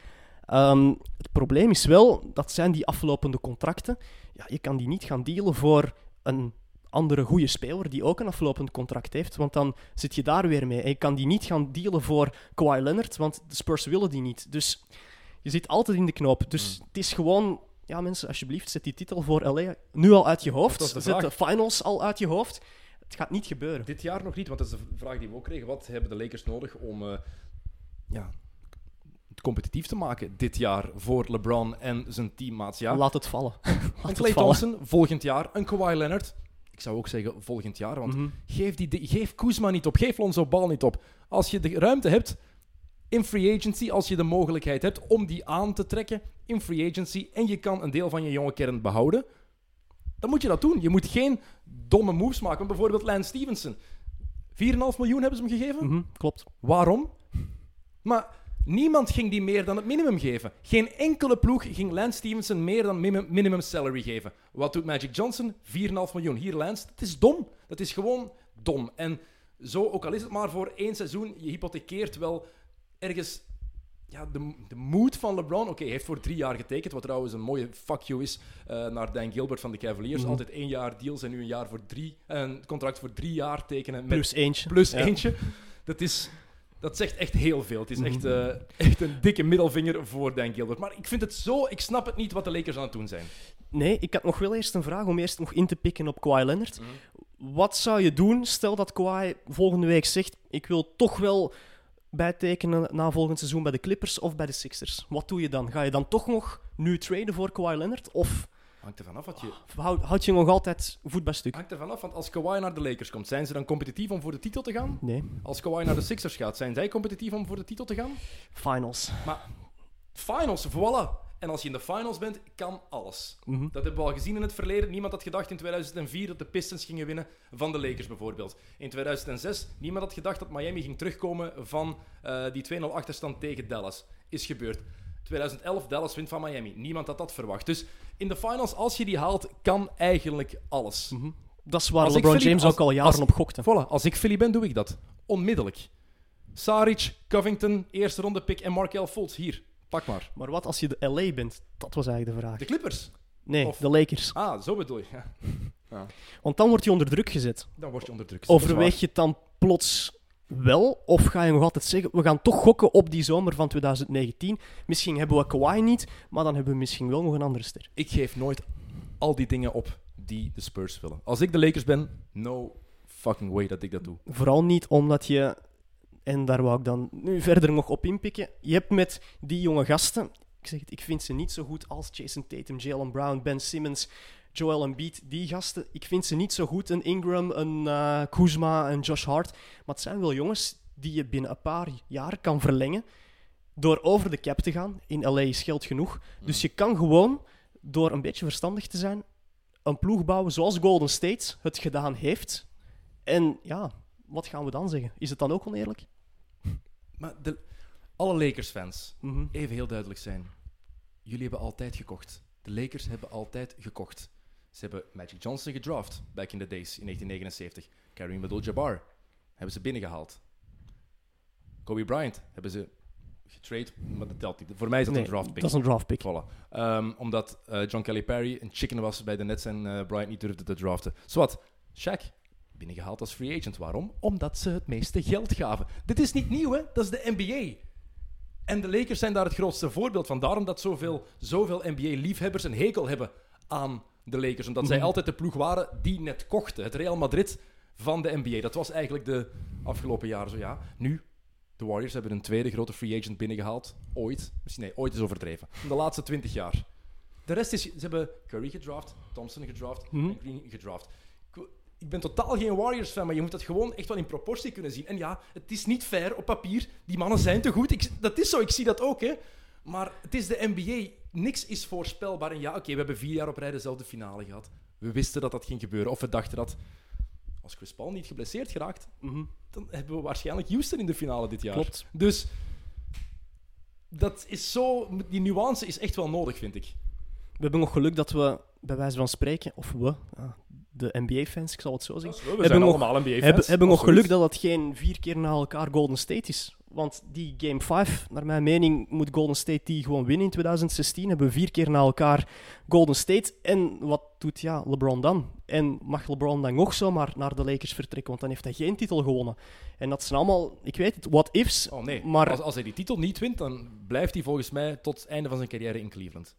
B: Ehm, het probleem is wel, dat zijn die aflopende contracten. Ja, je kan die niet gaan dealen voor een andere goede speler die ook een aflopend contract heeft, want dan zit je daar weer mee. En je kan die niet gaan dealen voor Kawhi Leonard, want de Spurs willen die niet. Dus je zit altijd in de knoop. Dus het is gewoon ja, mensen, alsjeblieft, zet die titel voor LA nu al uit je hoofd.
A: De
B: Zet de finals al uit je hoofd. Het gaat niet gebeuren.
A: Dit jaar nog niet, want dat is de vraag die we ook kregen. Wat hebben de Lakers nodig om eh, ja, competitief te maken dit jaar voor LeBron en zijn teammaats. Ja,
B: Laat het vallen. Laat vallen.
A: Thompson volgend jaar, een Kawhi Leonard. Ik zou ook zeggen volgend jaar, want
B: Mhm.
A: geef, die, geef Kuzma niet op, geef Lonzo Ball niet op. Als je de ruimte hebt in free agency, als je de mogelijkheid hebt om die aan te trekken in free agency en je kan een deel van je jonge kern behouden, dan moet je dat doen. Je moet geen domme moves maken. Want Bijvoorbeeld Lance Stevenson. 4,5 miljoen hebben ze hem gegeven.
B: Mhm, Klopt.
A: Waarom? Maar niemand ging die meer dan het minimum geven. Geen enkele ploeg ging Lance Stevenson meer dan minimum, minimum salary geven. Wat doet Magic Johnson? 4,5 miljoen. Hier, Lance, dat is dom. Dat is gewoon dom. En zo, ook al is het maar voor één seizoen, je hypothekeert wel ergens ja, de, de moed van LeBron. Oké, hij heeft voor drie jaar getekend, wat trouwens een mooie fuck you is eh, naar Dan Gilbert van de Cavaliers.
B: Mhm.
A: Altijd één jaar deals en nu een, jaar voor drie, een contract voor drie jaar tekenen. Met
B: Plus eentje.
A: plus
B: Ja.
A: eentje. Dat, is, dat zegt echt heel veel. Het is echt,
B: Mhm.
A: eh, echt een dikke middelvinger voor Dan Gilbert. Maar ik vind het zo... Ik snap het niet wat de Lakers aan het doen zijn.
B: Nee, ik had nog wel eerst een vraag om eerst nog in te pikken op Kawhi Leonard.
A: Mhm.
B: Wat zou je doen, stel dat Kawhi volgende week zegt ik wil toch wel bijtekenen na volgend seizoen bij de Clippers of bij de Sixers. Wat doe je dan? Ga je dan toch nog nu traden voor Kawhi Leonard? Of
A: Hangt ervan af wat je...
B: houd, je nog altijd voet bij stuk?
A: Hangt ervan af, want als Kawhi naar de Lakers komt, zijn ze dan competitief om voor de titel te gaan?
B: Nee.
A: Als Kawhi naar de Sixers gaat, zijn zij competitief om voor de titel te gaan?
B: Finals.
A: Finals, voilà. En als je in de finals bent, kan alles.
B: Mhm.
A: Dat hebben we al gezien in het verleden. Niemand had gedacht in 2004 dat de Pistons gingen winnen van de Lakers bijvoorbeeld. In 2006, niemand had gedacht dat Miami ging terugkomen van eh, die 2-0 achterstand tegen Dallas. Is gebeurd. 2011, Dallas wint van Miami. Niemand had dat verwacht. Dus in de finals, als je die haalt, kan eigenlijk alles.
B: Mhm. Dat is waar
A: Als
B: LeBron
A: Philly-
B: James
A: als-
B: ook al jaren
A: als-
B: op gokte.
A: Voilà, als ik Philly ben, doe ik dat. Onmiddellijk. Saric, Covington, eerste ronde pick en Markel Fultz. Hier, pak maar.
B: Maar wat als je de LA bent? Dat was eigenlijk de vraag.
A: De Clippers.
B: Nee,
A: of-
B: de Lakers.
A: Ah, zo bedoel je. Ja.
B: Want dan word je onder druk gezet.
A: Dan word je onder druk. gezet,
B: Overweeg je het dan plots wel? Of ga je nog altijd zeggen, we gaan toch gokken op die zomer van 2019? Misschien hebben we Kawhi niet, maar dan hebben we misschien wel nog een andere ster.
A: ik geef nooit al die dingen op die de Spurs willen. Als ik de Lakers ben, no fucking way dat ik dat doe.
B: Vooral niet omdat je, en daar wou ik dan nu verder nog op inpikken, je hebt met die jonge gasten, ik zeg het, ik vind ze niet zo goed als Jason Tatum, Jalen Brown, Ben Simmons, Joel Embiid, die gasten. Ik vind ze niet zo goed, een Ingram, een eh, Kuzma, een Josh Hart. Maar het zijn wel jongens die je binnen een paar jaar kan verlengen door over de cap te gaan. In LA is geld genoeg. Dus je kan gewoon, door een beetje verstandig te zijn, een ploeg bouwen zoals Golden State het gedaan heeft. En ja, wat gaan we dan zeggen? Is het dan ook oneerlijk?
A: Maar de, alle Lakers-fans,
B: Mhm.
A: even heel duidelijk zijn. Jullie hebben altijd gekocht. De Lakers hebben altijd gekocht. Ze hebben Magic Johnson gedraft, back in the days, in 1979. Kareem Abdul-Jabbar hebben ze binnengehaald. Kobe Bryant hebben ze getrade, maar dat telt niet. Voor mij is dat
B: Nee,
A: een draft pick.
B: Dat is een draft pick.
A: Voilà. Ehm, omdat eh, John Kelly Perry een chicken was bij de Nets en eh, Bryant niet durfde te draften. Zwat, Shaq, binnengehaald als free agent. Waarom? Omdat ze het meeste geld gaven. Dit is niet nieuw, hè? Dat is de NBA. En de Lakers zijn daar het grootste voorbeeld van. Daarom dat zoveel, zoveel NBA-liefhebbers een hekel hebben aan de Lakers. Omdat zij
B: Mhm.
A: altijd de ploeg waren die net kochten. Het Real Madrid van de NBA. Dat was eigenlijk de afgelopen jaren zo, ja. Nu, de Warriors hebben een tweede grote free agent binnengehaald. Ooit. Misschien nee, ooit is overdreven. In de laatste twintig jaar. De rest is... Ze hebben Curry gedraft, Thompson gedraft
B: Mhm.
A: en Green gedraft. Ik, ik ben totaal geen Warriors-fan, maar je moet dat gewoon echt wel in proportie kunnen zien. En ja, het is niet fair op papier. Die mannen zijn te goed. Ik, dat is zo, ik zie dat ook, hè. Maar het is de NBA. Niks is voorspelbaar. En ja, oké, we hebben vier jaar op rij dezelfde finale gehad. We wisten dat dat ging gebeuren. Of we dachten dat... Als Chris Paul niet geblesseerd geraakt,
B: Mhm.
A: dan hebben we waarschijnlijk Houston in de finale dit jaar.
B: Klopt.
A: Dus dat is zo, die nuance is echt wel nodig, vind ik.
B: We hebben nog geluk dat we, bij wijze van spreken, of we, ah, de NBA-fans, ik zal het zo zeggen,
A: We
B: Hebben nog-
A: NBA-fans.
B: hebben, hebben nog geluk dat het geen vier keer na elkaar Golden State is. Want die Game 5, naar mijn mening, moet Golden State die gewoon winnen in 2016. Hebben we vier keer na elkaar Golden State. En wat doet ja, LeBron dan? En mag LeBron dan nog zomaar naar de Lakers vertrekken? Want dan heeft hij geen titel gewonnen. En dat zijn allemaal, ik weet het, what-ifs.
A: Oh nee,
B: Maar
A: als, als hij die titel niet wint, dan blijft hij volgens mij tot het einde van zijn carrière in Cleveland.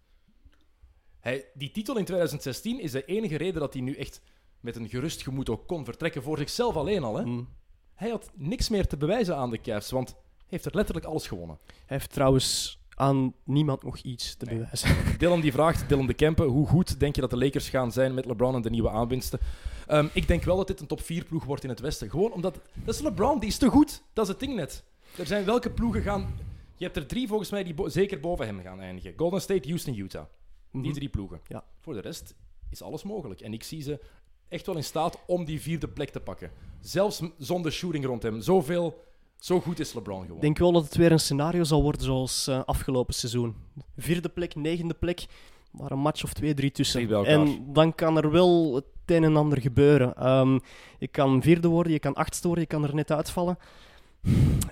A: Hij, die titel in 2016 is de enige reden dat hij nu echt met een gerust gemoed ook kon vertrekken voor zichzelf alleen al. Hè.
B: Mm.
A: Hij had niks meer te bewijzen aan de Cavs, want hij heeft er letterlijk alles gewonnen.
B: Hij heeft trouwens aan niemand nog iets te
A: Nee.
B: bewijzen.
A: Dylan die vraagt, Dylan de Kempen, hoe goed denk je dat de Lakers gaan zijn met LeBron en de nieuwe aanwinsten? Ehm, ik denk wel dat dit een top 4 ploeg wordt in het Westen. Gewoon omdat, dat is LeBron, die is te goed. Dat is het ding net. Er zijn welke ploegen gaan... Je hebt er drie volgens mij die bo- zeker boven hem gaan eindigen. Golden State, Houston, Utah. Die
B: Mhm.
A: drie ploegen.
B: Ja.
A: Voor de rest is alles mogelijk. En ik zie ze echt wel in staat om die vierde plek te pakken. Zelfs zonder shooting rond hem. Zoveel, zo goed is LeBron gewoon.
B: Ik denk wel dat het weer een scenario zal worden zoals eh, afgelopen seizoen. Vierde plek, negende plek, maar een match of twee, drie tussen. En dan kan er wel het een en ander gebeuren. Ehm, je kan vierde worden, je kan achtste worden, je kan er net uitvallen.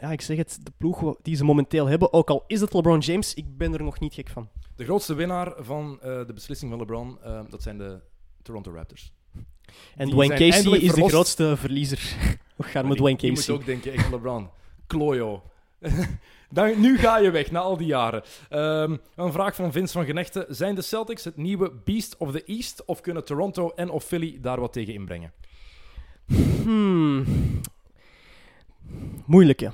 B: Ja, ik zeg het, de ploeg die ze momenteel hebben, ook al is het LeBron James, ik ben er nog niet gek van.
A: De grootste winnaar van eh, de beslissing van LeBron, eh, dat zijn de Toronto Raptors.
B: En Dwayne Casey is de grootste verliezer. We gaan met Dwayne
A: Je moet
B: Casey.
A: ook denken, echt LeBron. Klojo. Dan, nu ga je weg, na al die jaren. Ehm, een vraag van Vince van Genechten. Zijn de Celtics het nieuwe Beast of the East? Of kunnen Toronto en of Philly daar wat tegen inbrengen?
B: Hmm. Moeilijke.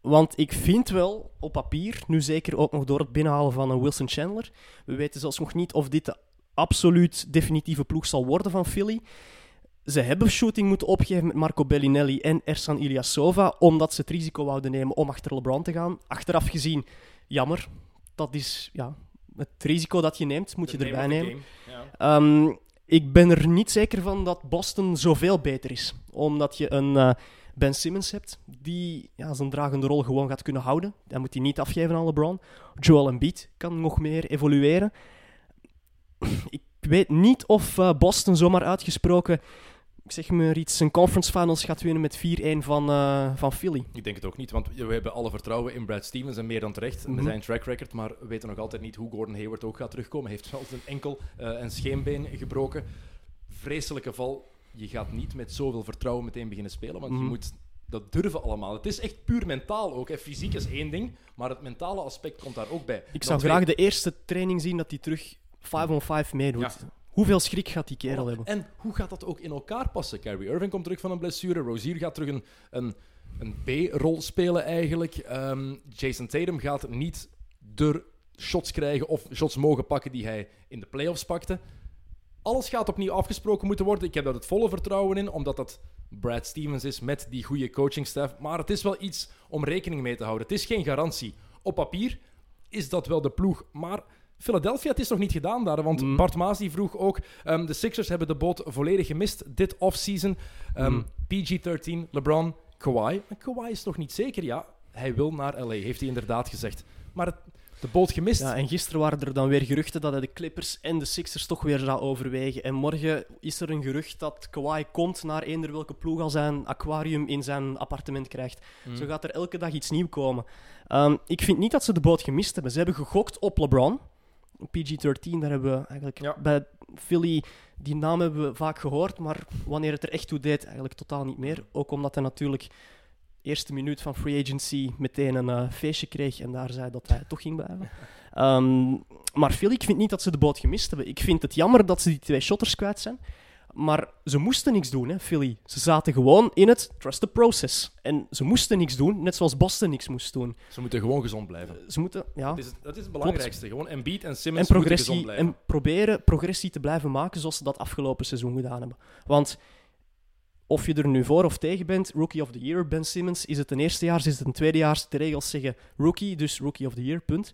B: Want ik vind wel op papier, nu zeker ook nog door het binnenhalen van een Wilson Chandler. We weten zelfs nog niet of dit de absoluut definitieve ploeg zal worden van Philly. Ze hebben shooting moeten opgeven met Marco Bellinelli en Ersan Ilyasova, omdat ze het risico wouden nemen om achter LeBron te gaan. Achteraf gezien, jammer. Dat is ja, het risico dat je neemt, moet je erbij nemen. Ehm, ik ben er niet zeker van dat Boston zoveel beter is. Omdat je een eh, Ben Simmons hebt die ja, zijn dragende rol gewoon gaat kunnen houden. Dan moet hij niet afgeven aan LeBron. Joel Embiid kan nog meer evolueren. Ik weet niet of eh, Boston zomaar uitgesproken, ik zeg maar iets, een conference finals gaat winnen met 4-1 van, eh, van Philly.
A: Ik denk het ook niet, want we hebben alle vertrouwen in Brad Stevens en meer dan terecht.
B: Mhm.
A: Met zijn track record, maar we weten nog altijd niet hoe Gordon Hayward ook gaat terugkomen. Hij heeft wel zijn enkel eh, en scheenbeen gebroken. Vreselijke val. Je gaat niet met zoveel vertrouwen meteen beginnen spelen, want je
B: Mhm.
A: moet dat durven allemaal. Het is echt puur mentaal ook. Hè. Fysiek is één ding, maar het mentale aspect komt daar ook bij.
B: Ik zou graag de eerste training zien dat hij terug 5-on-5 meedoet.
A: Ja.
B: Hoeveel schrik gaat die kerel hebben?
A: En hoe gaat dat ook in elkaar passen? Kyrie Irving komt terug van een blessure. Rozier gaat terug een, een, een B-rol spelen eigenlijk. Ehm, Jason Tatum gaat niet de shots krijgen of shots mogen pakken die hij in de playoffs pakte. Alles gaat opnieuw afgesproken moeten worden. Ik heb daar het volle vertrouwen in, omdat dat Brad Stevens is met die goede coachingstaff. Maar het is wel iets om rekening mee te houden. Het is geen garantie. Op papier is dat wel de ploeg, maar Philadelphia, het is nog niet gedaan daar. Want
B: Mm.
A: Bart Maas die vroeg ook, ehm, de Sixers hebben de boot volledig gemist dit offseason. Ehm
B: Mm.
A: PG-13, LeBron, Kawhi. Maar Kawhi is nog niet zeker, ja. Hij wil naar LA, heeft hij inderdaad gezegd. Maar het, de boot gemist.
B: Ja, en gisteren waren er dan weer geruchten dat hij de Clippers en de Sixers toch weer zou overwegen. En morgen is er een gerucht dat Kawhi komt naar eender welke ploeg als hij een aquarium in zijn appartement krijgt.
A: Mm.
B: Zo gaat er elke dag iets nieuws komen. Ehm, ik vind niet dat ze de boot gemist hebben. Ze hebben gegokt op LeBron. PG-13, daar hebben we eigenlijk
A: Ja.
B: bij Philly... Die naam hebben we vaak gehoord, maar wanneer het er echt toe deed, eigenlijk totaal niet meer. Ook omdat hij natuurlijk eerste minuut van free agency meteen een eh, feestje kreeg en daar zei dat hij toch ging blijven. Ehm, maar Philly, ik vind niet dat ze de boot gemist hebben. Ik vind het jammer dat ze die twee shotters kwijt zijn. Maar ze moesten niks doen, hè, Philly. Ze zaten gewoon in het trust the process. En ze moesten niks doen, net zoals Boston niks moest doen.
A: Ze moeten gewoon gezond blijven.
B: Ze moeten, ja,
A: Dat is, het- dat is het belangrijkste. Gewoon Embiid en
B: en,
A: Simmons moeten gezond
B: progressie,
A: blijven.
B: en proberen progressie te blijven maken zoals ze dat afgelopen seizoen gedaan hebben. Want of je er nu voor of tegen bent, Rookie of the Year, Ben Simmons, is het een eerstejaars, is het een tweedejaars? De regels zeggen rookie, dus Rookie of the Year, punt.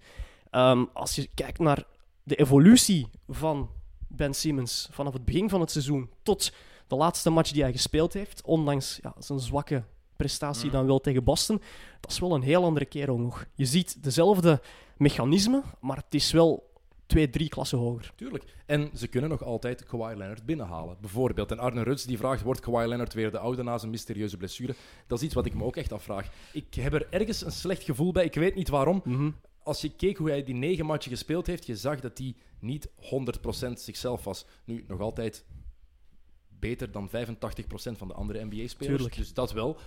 B: Ehm, als je kijkt naar de evolutie van Ben Simmons vanaf het begin van het seizoen tot de laatste match die hij gespeeld heeft, ondanks ja, zijn zwakke prestatie
A: Mm.
B: dan wel tegen Boston, dat is wel een heel andere kerel nog. Je ziet dezelfde mechanismen, maar het is wel twee, drie klassen hoger.
A: Tuurlijk. En ze kunnen nog altijd Kawhi Leonard binnenhalen. Bijvoorbeeld. En Arne Ruts die vraagt, wordt Kawhi Leonard weer de oude na zijn mysterieuze blessure? Dat is iets wat ik me ook echt afvraag. Ik heb er ergens een slecht gevoel bij. Ik weet niet waarom. Als je keek hoe hij die negen matchen gespeeld heeft, je zag dat hij niet 100% zichzelf was. Nu, nog altijd beter dan 85% van de andere NBA-spelers. Dus dat wel.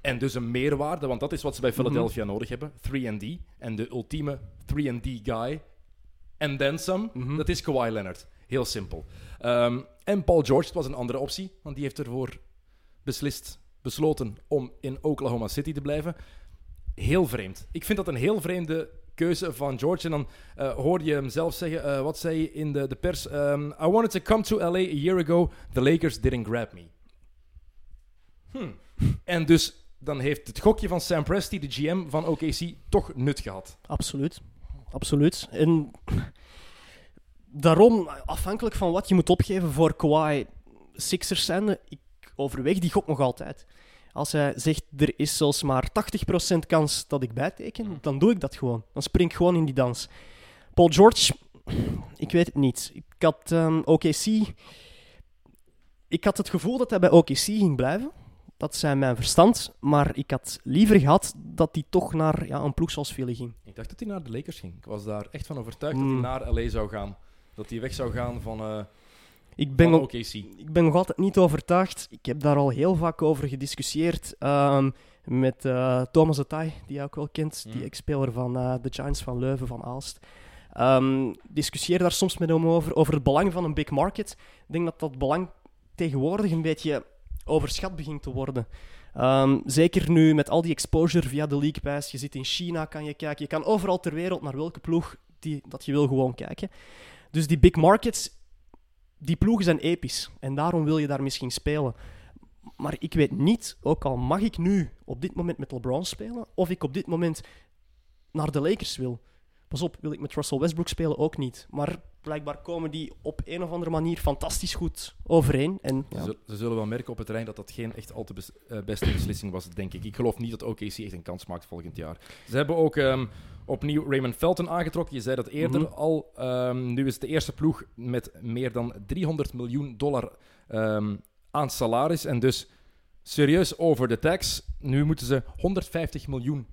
A: En dus een meerwaarde, want dat is wat ze bij Philadelphia nodig hebben. 3D. En de ultieme 3D guy. En then some.
B: Mhm.
A: Dat is Kawhi Leonard. Heel simpel. Ehm, en Paul George het was een andere optie, want die heeft ervoor beslist, besloten om in Oklahoma City te blijven. Heel vreemd. Ik vind dat een heel vreemde keuze van George. En dan eh, hoorde je hem zelf zeggen, eh, wat zei je in de, de pers? Ehm, I wanted to come to LA a year ago. The Lakers didn't grab me. Hmm. En dus dan heeft het gokje van Sam Presti, de GM van OKC, toch nut gehad.
B: Absoluut. Absoluut. En daarom, afhankelijk van wat je moet opgeven voor Kawhi Sixers zijn, ik overweeg die gok nog altijd. Als hij zegt, er is zelfs maar 80% kans dat ik bijteken, dan doe ik dat gewoon. Dan spring ik gewoon in die dans. Paul George, ik weet het niet. Ik had ehm, OKC... Ik had het gevoel dat hij bij OKC ging blijven. Dat zei mijn verstand. Maar ik had liever gehad dat hij toch naar ja, een ploeg zoals Philly ging.
A: Ik dacht dat hij naar de Lakers ging. Ik was daar echt van overtuigd dat
B: Hmm.
A: hij naar LA zou gaan. Dat hij weg zou gaan van, eh
B: Ik ben,
A: OKC.
B: ik ben nog altijd niet overtuigd. Ik heb daar al heel vaak over gediscussieerd. ehm, met eh, Thomas Atai, die je ook wel kent. Die
A: Mhm.
B: ex-speler van eh, de Giants van Leuven, van Aalst. Ehm discussieer daar soms met hem over, over het belang van een big market. Ik denk dat dat belang tegenwoordig een beetje overschat begint te worden. Ehm, zeker nu met al die exposure via de League Pass. Je zit in China, kan je kijken. Je kan overal ter wereld naar welke ploeg die, dat je wil gewoon kijken. Dus die big markets, die ploegen zijn episch. En daarom wil je daar misschien spelen. Maar ik weet niet, ook al mag ik nu op dit moment met LeBron spelen, of ik op dit moment naar de Lakers wil. Pas op, wil ik met Russell Westbrook spelen ook niet. Maar blijkbaar komen die op een of andere manier fantastisch goed overeen. En,
A: Ze,
B: ja.
A: zul- ze zullen wel merken op het terrein dat dat geen echt al te bes- eh, beste beslissing was, denk ik. Ik geloof niet dat OKC echt een kans maakt volgend jaar. Ze hebben ook ehm, opnieuw Raymond Felton aangetrokken. Je zei dat eerder
B: Mhm.
A: al. Ehm, nu is het de eerste ploeg met meer dan 300 miljoen dollar ehm, aan salaris. En dus serieus over de tax. Nu moeten ze 150 miljoen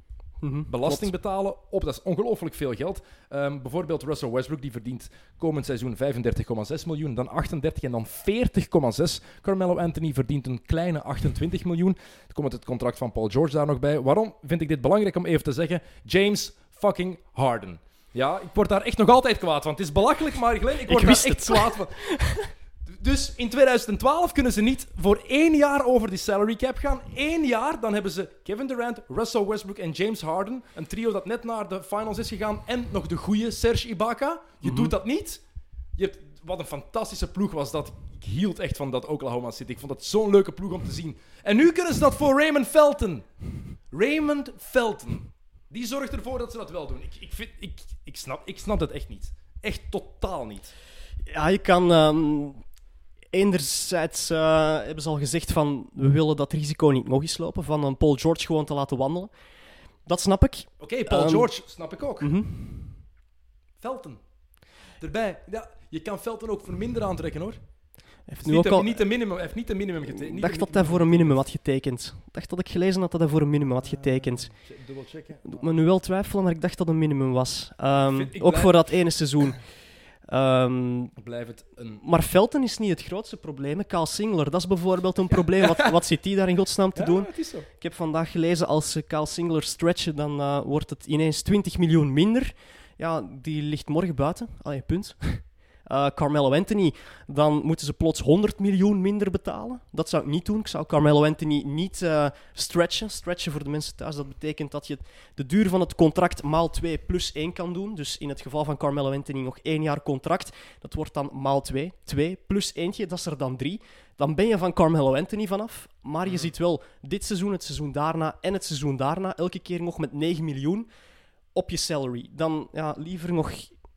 B: Mhm,
A: belasting
B: klopt.
A: betalen op. Dat is ongelooflijk veel geld. Ehm, bijvoorbeeld Russell Westbrook, die verdient komend seizoen 35,6 miljoen, dan 38 en dan 40,6. Carmelo Anthony verdient een kleine 28 miljoen. Er komt het contract van Paul George daar nog bij. Waarom vind ik dit belangrijk om even te zeggen? James fucking Harden. Ja, ik word daar echt nog altijd kwaad van. Het is belachelijk, maar Glenn, ik word daar echt
B: het.
A: kwaad van. Dus in 2012 kunnen ze niet voor één jaar over die salary cap gaan. Eén jaar, dan hebben ze Kevin Durant, Russell Westbrook en James Harden. Een trio dat net naar de finals is gegaan. En nog de goede Serge Ibaka. Je doet dat niet. Je hebt, wat een fantastische ploeg was dat. Ik hield echt van dat Oklahoma City. Ik vond dat zo'n leuke ploeg om te zien. En nu kunnen ze dat voor Raymond Felton. Raymond Felton. Die zorgt ervoor dat ze dat wel doen. Ik, ik, vind, ik, ik, snap, ik snap dat echt niet. Echt totaal niet.
B: Ja, je kan. ehm, enerzijds eh, hebben ze al gezegd van we willen dat risico niet nog eens lopen van een Paul George gewoon te laten wandelen. Dat snap ik.
A: Oké, Paul
B: Ehm,
A: George, snap ik ook.
B: Mhm.
A: Felton. Erbij. Ja, je kan Felton ook voor minder aantrekken hoor.
B: Hij heeft
A: Niet,
B: nu ook al.
A: niet de minimum, heeft niet de minimum getekend.
B: Ik dacht dat hij voor een minimum had getekend. Ik dacht dat ik gelezen had dat hij voor een minimum had getekend.
A: Dubbel checken.
B: Doet me nu wel twijfelen, maar ik dacht dat het een minimum was. Ehm, ook
A: blijf-
B: voor dat ene seizoen. Ehm,
A: Blijf het een...
B: maar Felton is niet het grootste probleem. Kyle Singler, dat is bijvoorbeeld een probleem. Wat, wat zit die daar in godsnaam te
A: Ja,
B: doen?
A: het is zo.
B: Ik heb vandaag gelezen, als ze Kyle Singler stretchen, dan eh, wordt het ineens 20 miljoen minder. Ja, die ligt morgen buiten. Allee, punt. Eh, Carmelo Anthony, dan moeten ze plots 100 miljoen minder betalen. Dat zou ik niet doen. Ik zou Carmelo Anthony niet eh, stretchen. Stretchen voor de mensen thuis, dat betekent dat je de duur van het contract maal 2 plus 1 kan doen. Dus in het geval van Carmelo Anthony nog één jaar contract. Dat wordt dan maal 2. 2 plus eentje, dat is er dan 3. Dan ben je van Carmelo Anthony vanaf. Maar je ziet wel dit seizoen, het seizoen daarna en het seizoen daarna elke keer nog met 9 miljoen op je salary. Dan ja, liever nog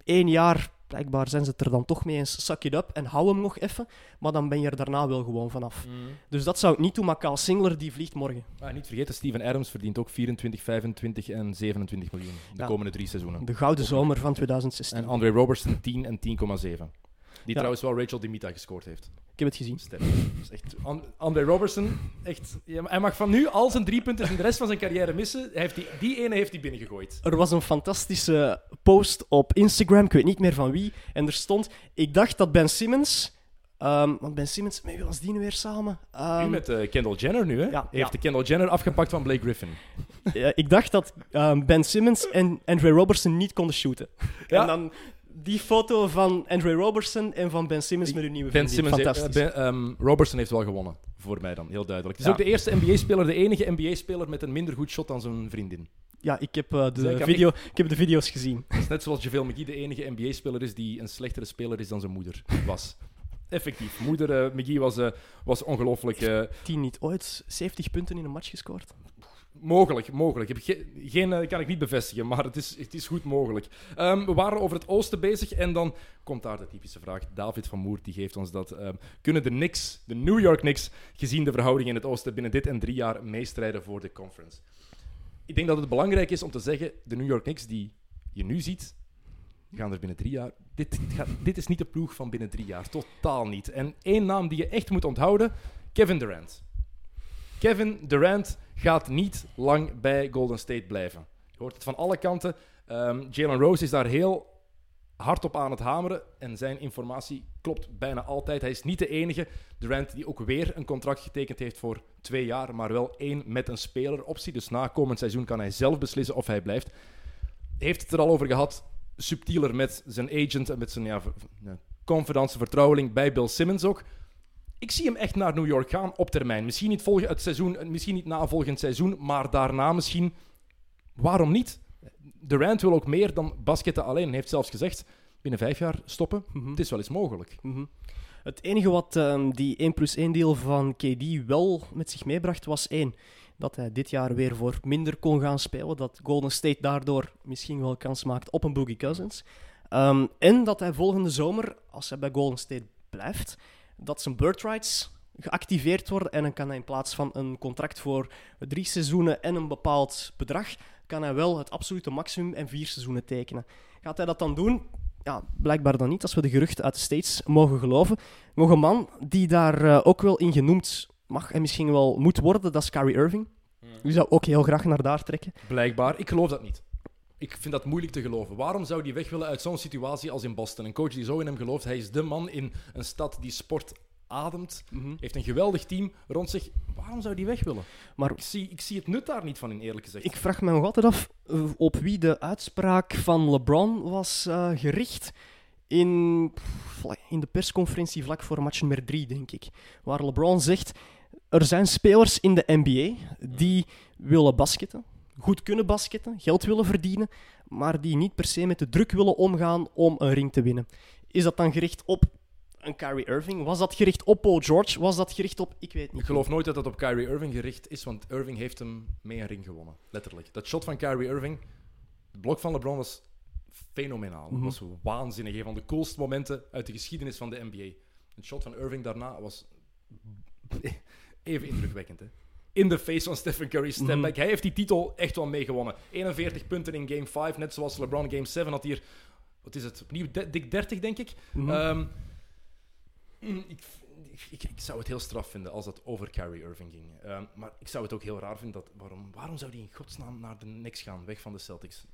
B: één jaar. Blijkbaar zijn ze het er dan toch mee eens. Suck it up en hou hem nog even. Maar dan ben je er daarna wel gewoon vanaf. Dus dat zou ik niet doen. Maar Kyle Singler die vliegt morgen.
A: Ah, niet vergeten, Steven Adams verdient ook 24, 25 en 27 miljoen de
B: Ja.
A: komende drie seizoenen.
B: De gouden zomer van 2016.
A: En Andre Robertson 10 en 10,7. Die trouwens wel Rachel Dimita gescoord heeft.
B: Ik heb het gezien.
A: Sterk. Is echt... An- Andre Robertson, echt... hij mag van nu al zijn drie punten in de rest van zijn carrière missen. Hij heeft die, die ene heeft hij binnengegooid.
B: Er was een fantastische post op Instagram, ik weet niet meer van wie. En er stond: Ik dacht dat Ben Simmons. ehm, want Ben Simmons, met wie was die nu weer samen? Ehm,
A: nu met eh, Kendall Jenner nu, hè?
B: Ja,
A: heeft
B: ja.
A: de Kendall Jenner afgepakt van Blake Griffin.
B: Ja, ik dacht dat ehm, Ben Simmons en Andre Robertson niet konden shooten.
A: Ja.
B: En dan die foto van Andre Robertson en van Ben Simmons met hun nieuwe
A: Ben
B: vriendin.
A: Simmons heeft,
B: Fantastisch.
A: eh, Ben- ehm, Robertson heeft wel gewonnen. Voor mij dan, heel duidelijk. Het is
B: Ja.
A: ook de eerste NBA-speler, de enige NBA-speler met een minder goed shot dan zijn vriendin.
B: Ja, ik heb, uh, de, video, ik heb de video's gezien.
A: Het is net zoals JaVale McGee de enige NBA-speler is die een slechtere speler is dan zijn moeder was. Effectief. Moeder uh, McGee was, uh, was ongelooflijk... Uh,
B: Tien niet ooit 70 punten in een match gescoord?
A: Mogelijk, mogelijk. Ge geen, kan ik niet bevestigen, maar het is, het is goed mogelijk. Um, we waren over het oosten bezig en dan komt daar de typische vraag. David van Moer die geeft ons dat. Um, kunnen de Knicks, de New York Knicks, gezien de verhouding in het oosten, binnen dit en drie jaar meestrijden voor de conference? Ik denk dat het belangrijk is om te zeggen, de New York Knicks die je nu ziet, gaan er binnen drie jaar... Dit, gaat, dit is niet de ploeg van binnen drie jaar. Totaal niet. En één naam die je echt moet onthouden, Kevin Durant. Kevin Durant gaat niet lang bij Golden State blijven. Je hoort het van alle kanten. Um, Jalen Rose is daar heel hard op aan het hameren en zijn informatie klopt bijna altijd. Hij is niet de enige. Durant die ook weer een contract getekend heeft voor twee jaar, maar wel één met een speleroptie. Dus na komend seizoen kan hij zelf beslissen of hij blijft. Heeft het er al over gehad, subtieler met zijn agent en met zijn ja, confidence, vertrouweling bij Bill Simmons ook ik zie hem echt naar New York gaan op termijn. Misschien niet, volgend het seizoen, misschien niet na volgend seizoen, maar daarna misschien. Waarom niet? Durant wil ook meer dan basketten alleen. Hij heeft zelfs gezegd, binnen vijf jaar stoppen.
B: Mhm.
A: Het is wel eens mogelijk.
B: Mhm. Het enige wat um, die 1 plus 1 deel van KD wel met zich meebracht, was één. Dat hij dit jaar weer voor minder kon gaan spelen. Dat Golden State daardoor misschien wel kans maakt op een Boogie Cousins. Um, en dat hij volgende zomer, als hij bij Golden State blijft, dat zijn bird rights geactiveerd worden en dan kan hij in plaats van een contract voor drie seizoenen en een bepaald bedrag, kan hij wel het absolute maximum en vier seizoenen tekenen. Gaat hij dat dan doen? Ja, blijkbaar dan niet, als we de geruchten uit de States mogen geloven. Nog een man die daar uh, ook wel in genoemd mag en misschien wel moet worden, dat is Kyrie Irving. Die zou ook heel graag naar daar trekken.
A: Blijkbaar, ik geloof dat niet. Ik vind dat moeilijk te geloven. Waarom zou hij weg willen uit zo'n situatie als in Boston? Een coach die zo in hem gelooft. Hij is de man in een stad die sport ademt.
B: Mm -hmm.
A: Heeft een geweldig team rond zich. Waarom zou hij weg willen?
B: Maar
A: ik zie, ik zie het nut daar niet van in, eerlijk gezegd.
B: Ik vraag me nog altijd af uh, op wie de uitspraak van LeBron was uh, gericht. In, in de persconferentie vlak voor match nummer 3, denk ik. Waar LeBron zegt: Er zijn spelers in de NBA die willen basketten goed kunnen basketten, geld willen verdienen, maar die niet per se met de druk willen omgaan om een ring te winnen. Is dat dan gericht op een Kyrie Irving? Was dat gericht op Paul George? Was dat gericht op... Ik weet niet.
A: Ik geloof nooit dat dat op Kyrie Irving gericht is, want Irving heeft hem mee een ring gewonnen. Letterlijk. Dat shot van Kyrie Irving, het blok van LeBron was fenomenaal. Dat was waanzinnig. Een van de coolste momenten uit de geschiedenis van de NBA. Het shot van Irving daarna was even indrukwekkend, hè? In de face van Stephen Curry's stepback.
B: Mhm.
A: Hij heeft die titel echt wel meegewonnen. 41 punten in game 5, net zoals LeBron game 7 had hier... Wat is het? Opnieuw de- dik 30, denk ik.
B: Mhm.
A: Ehm, mm, ik, ik, ik zou het heel straf vinden als dat over Kyrie Irving ging. Ehm, maar ik zou het ook heel raar vinden dat... Waarom, waarom zou hij in godsnaam naar de Knicks gaan, weg van de Celtics?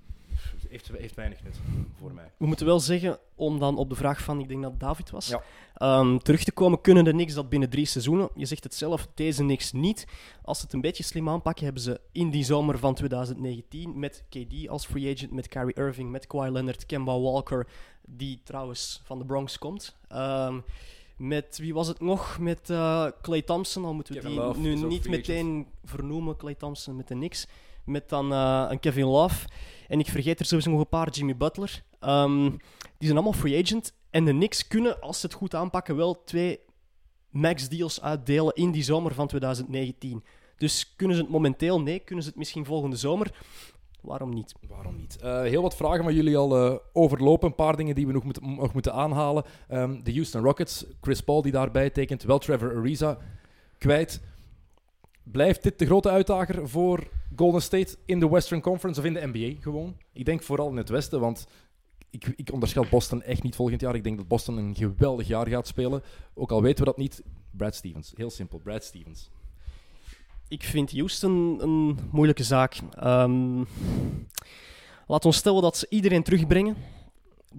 A: Heeft, heeft weinig nut voor mij.
B: We moeten wel zeggen, om dan op de vraag van, ik denk dat David was,
A: Ja.
B: ehm, terug te komen, kunnen de Knicks dat binnen drie seizoenen? Je zegt het zelf, deze Knicks niet. Als ze het een beetje slim aanpakken, hebben ze in die zomer van 2019 met KD als free agent, met Kyrie Irving, met Kawhi Leonard, Kemba Walker, die trouwens van de Bronx komt. Ehm, met, wie was het nog? Met eh Clay Thompson, al moeten we
A: Kevin
B: die
A: Love
B: nu niet meteen vernoemen, Clay Thompson met de Knicks. Met dan eh, een Kevin Love. En ik vergeet er sowieso nog een paar, Jimmy Butler. Ehm, die zijn allemaal free agent. En de Knicks kunnen, als ze het goed aanpakken, wel twee max deals uitdelen in die zomer van 2019. Dus kunnen ze het momenteel? Nee. Kunnen ze het misschien volgende zomer? Waarom niet?
A: Waarom niet? Eh, heel wat vragen waar jullie al eh, overlopen. Een paar dingen die we nog moeten, nog moeten aanhalen. Ehm, de Houston Rockets, Chris Paul die daarbij tekent, wel Trevor Ariza kwijt. Blijft dit de grote uitdager voor Golden State in de Western Conference of in de NBA gewoon? Ik denk vooral in het Westen, want ik, ik onderschat Boston echt niet volgend jaar. Ik denk dat Boston een geweldig jaar gaat spelen. Ook al weten we dat niet. Brad Stevens. Heel simpel, Brad Stevens.
B: Ik vind Houston een moeilijke zaak. Ehm laat ons stellen dat ze iedereen terugbrengen,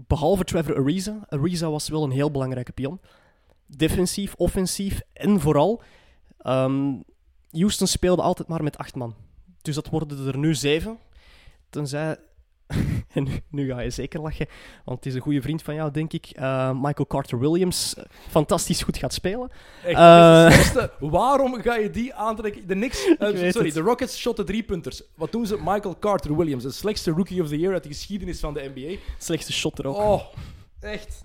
B: behalve Trevor Ariza. Ariza was wel een heel belangrijke pion. Defensief, offensief en vooral. ehm, Houston speelde altijd maar met acht man. Dus dat worden er nu zeven. Tenzij en nu, nu ga je zeker lachen, want het is een goede vriend van jou, denk ik. eh, Michael Carter Williams, eh, fantastisch goed gaat spelen.
A: Echt,
B: Eh.
A: Waarom ga je die aantrekken? De sorry,
B: het.
A: de Rockets shotten drie punters. Wat doen ze? Michael Carter Williams, de slechtste rookie of the year uit de geschiedenis van de NBA.
B: Slechtste shot er ook.
A: Oh, echt.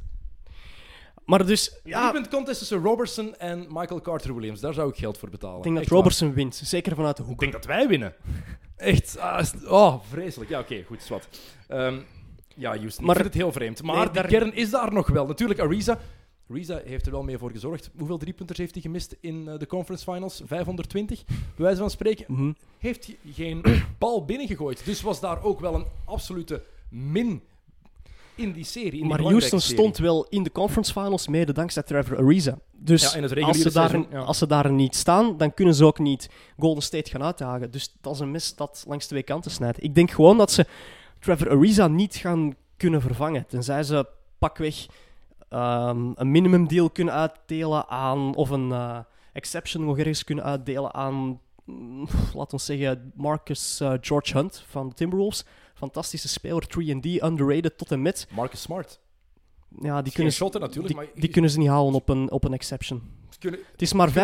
B: Maar dus,
A: Ja. Drie punt contest tussen Robertson en Michael Carter Williams. Daar zou ik geld voor betalen.
B: ik denk dat
A: Echt waar.
B: Robertson wint. Zeker vanuit de
A: Ik
B: hoek.
A: denk dat wij winnen. Echt. ah, oh, vreselijk. Ja, oké, goed, zwart. Ehm, ja, Houston.
B: Maar-
A: ik vind het heel vreemd. Maar
B: Nee,
A: de
B: daar-
A: kern is daar nog wel. Natuurlijk, Ariza. Ariza heeft er wel mee voor gezorgd. Hoeveel driepunters heeft hij gemist in eh, de conference finals? 520, bij wijze van spreken.
B: Mhm.
A: Heeft hij geen bal binnengegooid. Dus was daar ook wel een absolute min in die serie. In
B: Maar Houston
A: serie.
B: stond wel in de conference finals mede dankzij Trevor Ariza. Dus
A: Ja,
B: als, ze daar,
A: ja.
B: als ze daar niet staan, dan kunnen ze ook niet Golden State gaan uitdagen. Dus dat is een mes dat langs twee kanten snijdt. Ik denk gewoon dat ze Trevor Ariza niet gaan kunnen vervangen. Tenzij ze pakweg ehm, een minimum deal kunnen uitdelen aan... Of een eh, exception nog ergens kunnen uitdelen aan... mm, Laten we zeggen Marcus eh, George Hunt van de Timberwolves. Fantastische speler, 3D, underrated tot en met.
A: Marcus Smart.
B: Ja, die kunnen, ze-
A: shotten natuurlijk,
B: die,
A: maar...
B: die kunnen ze niet halen op een, op een exception.
A: kunnen,
B: Het is maar 5,6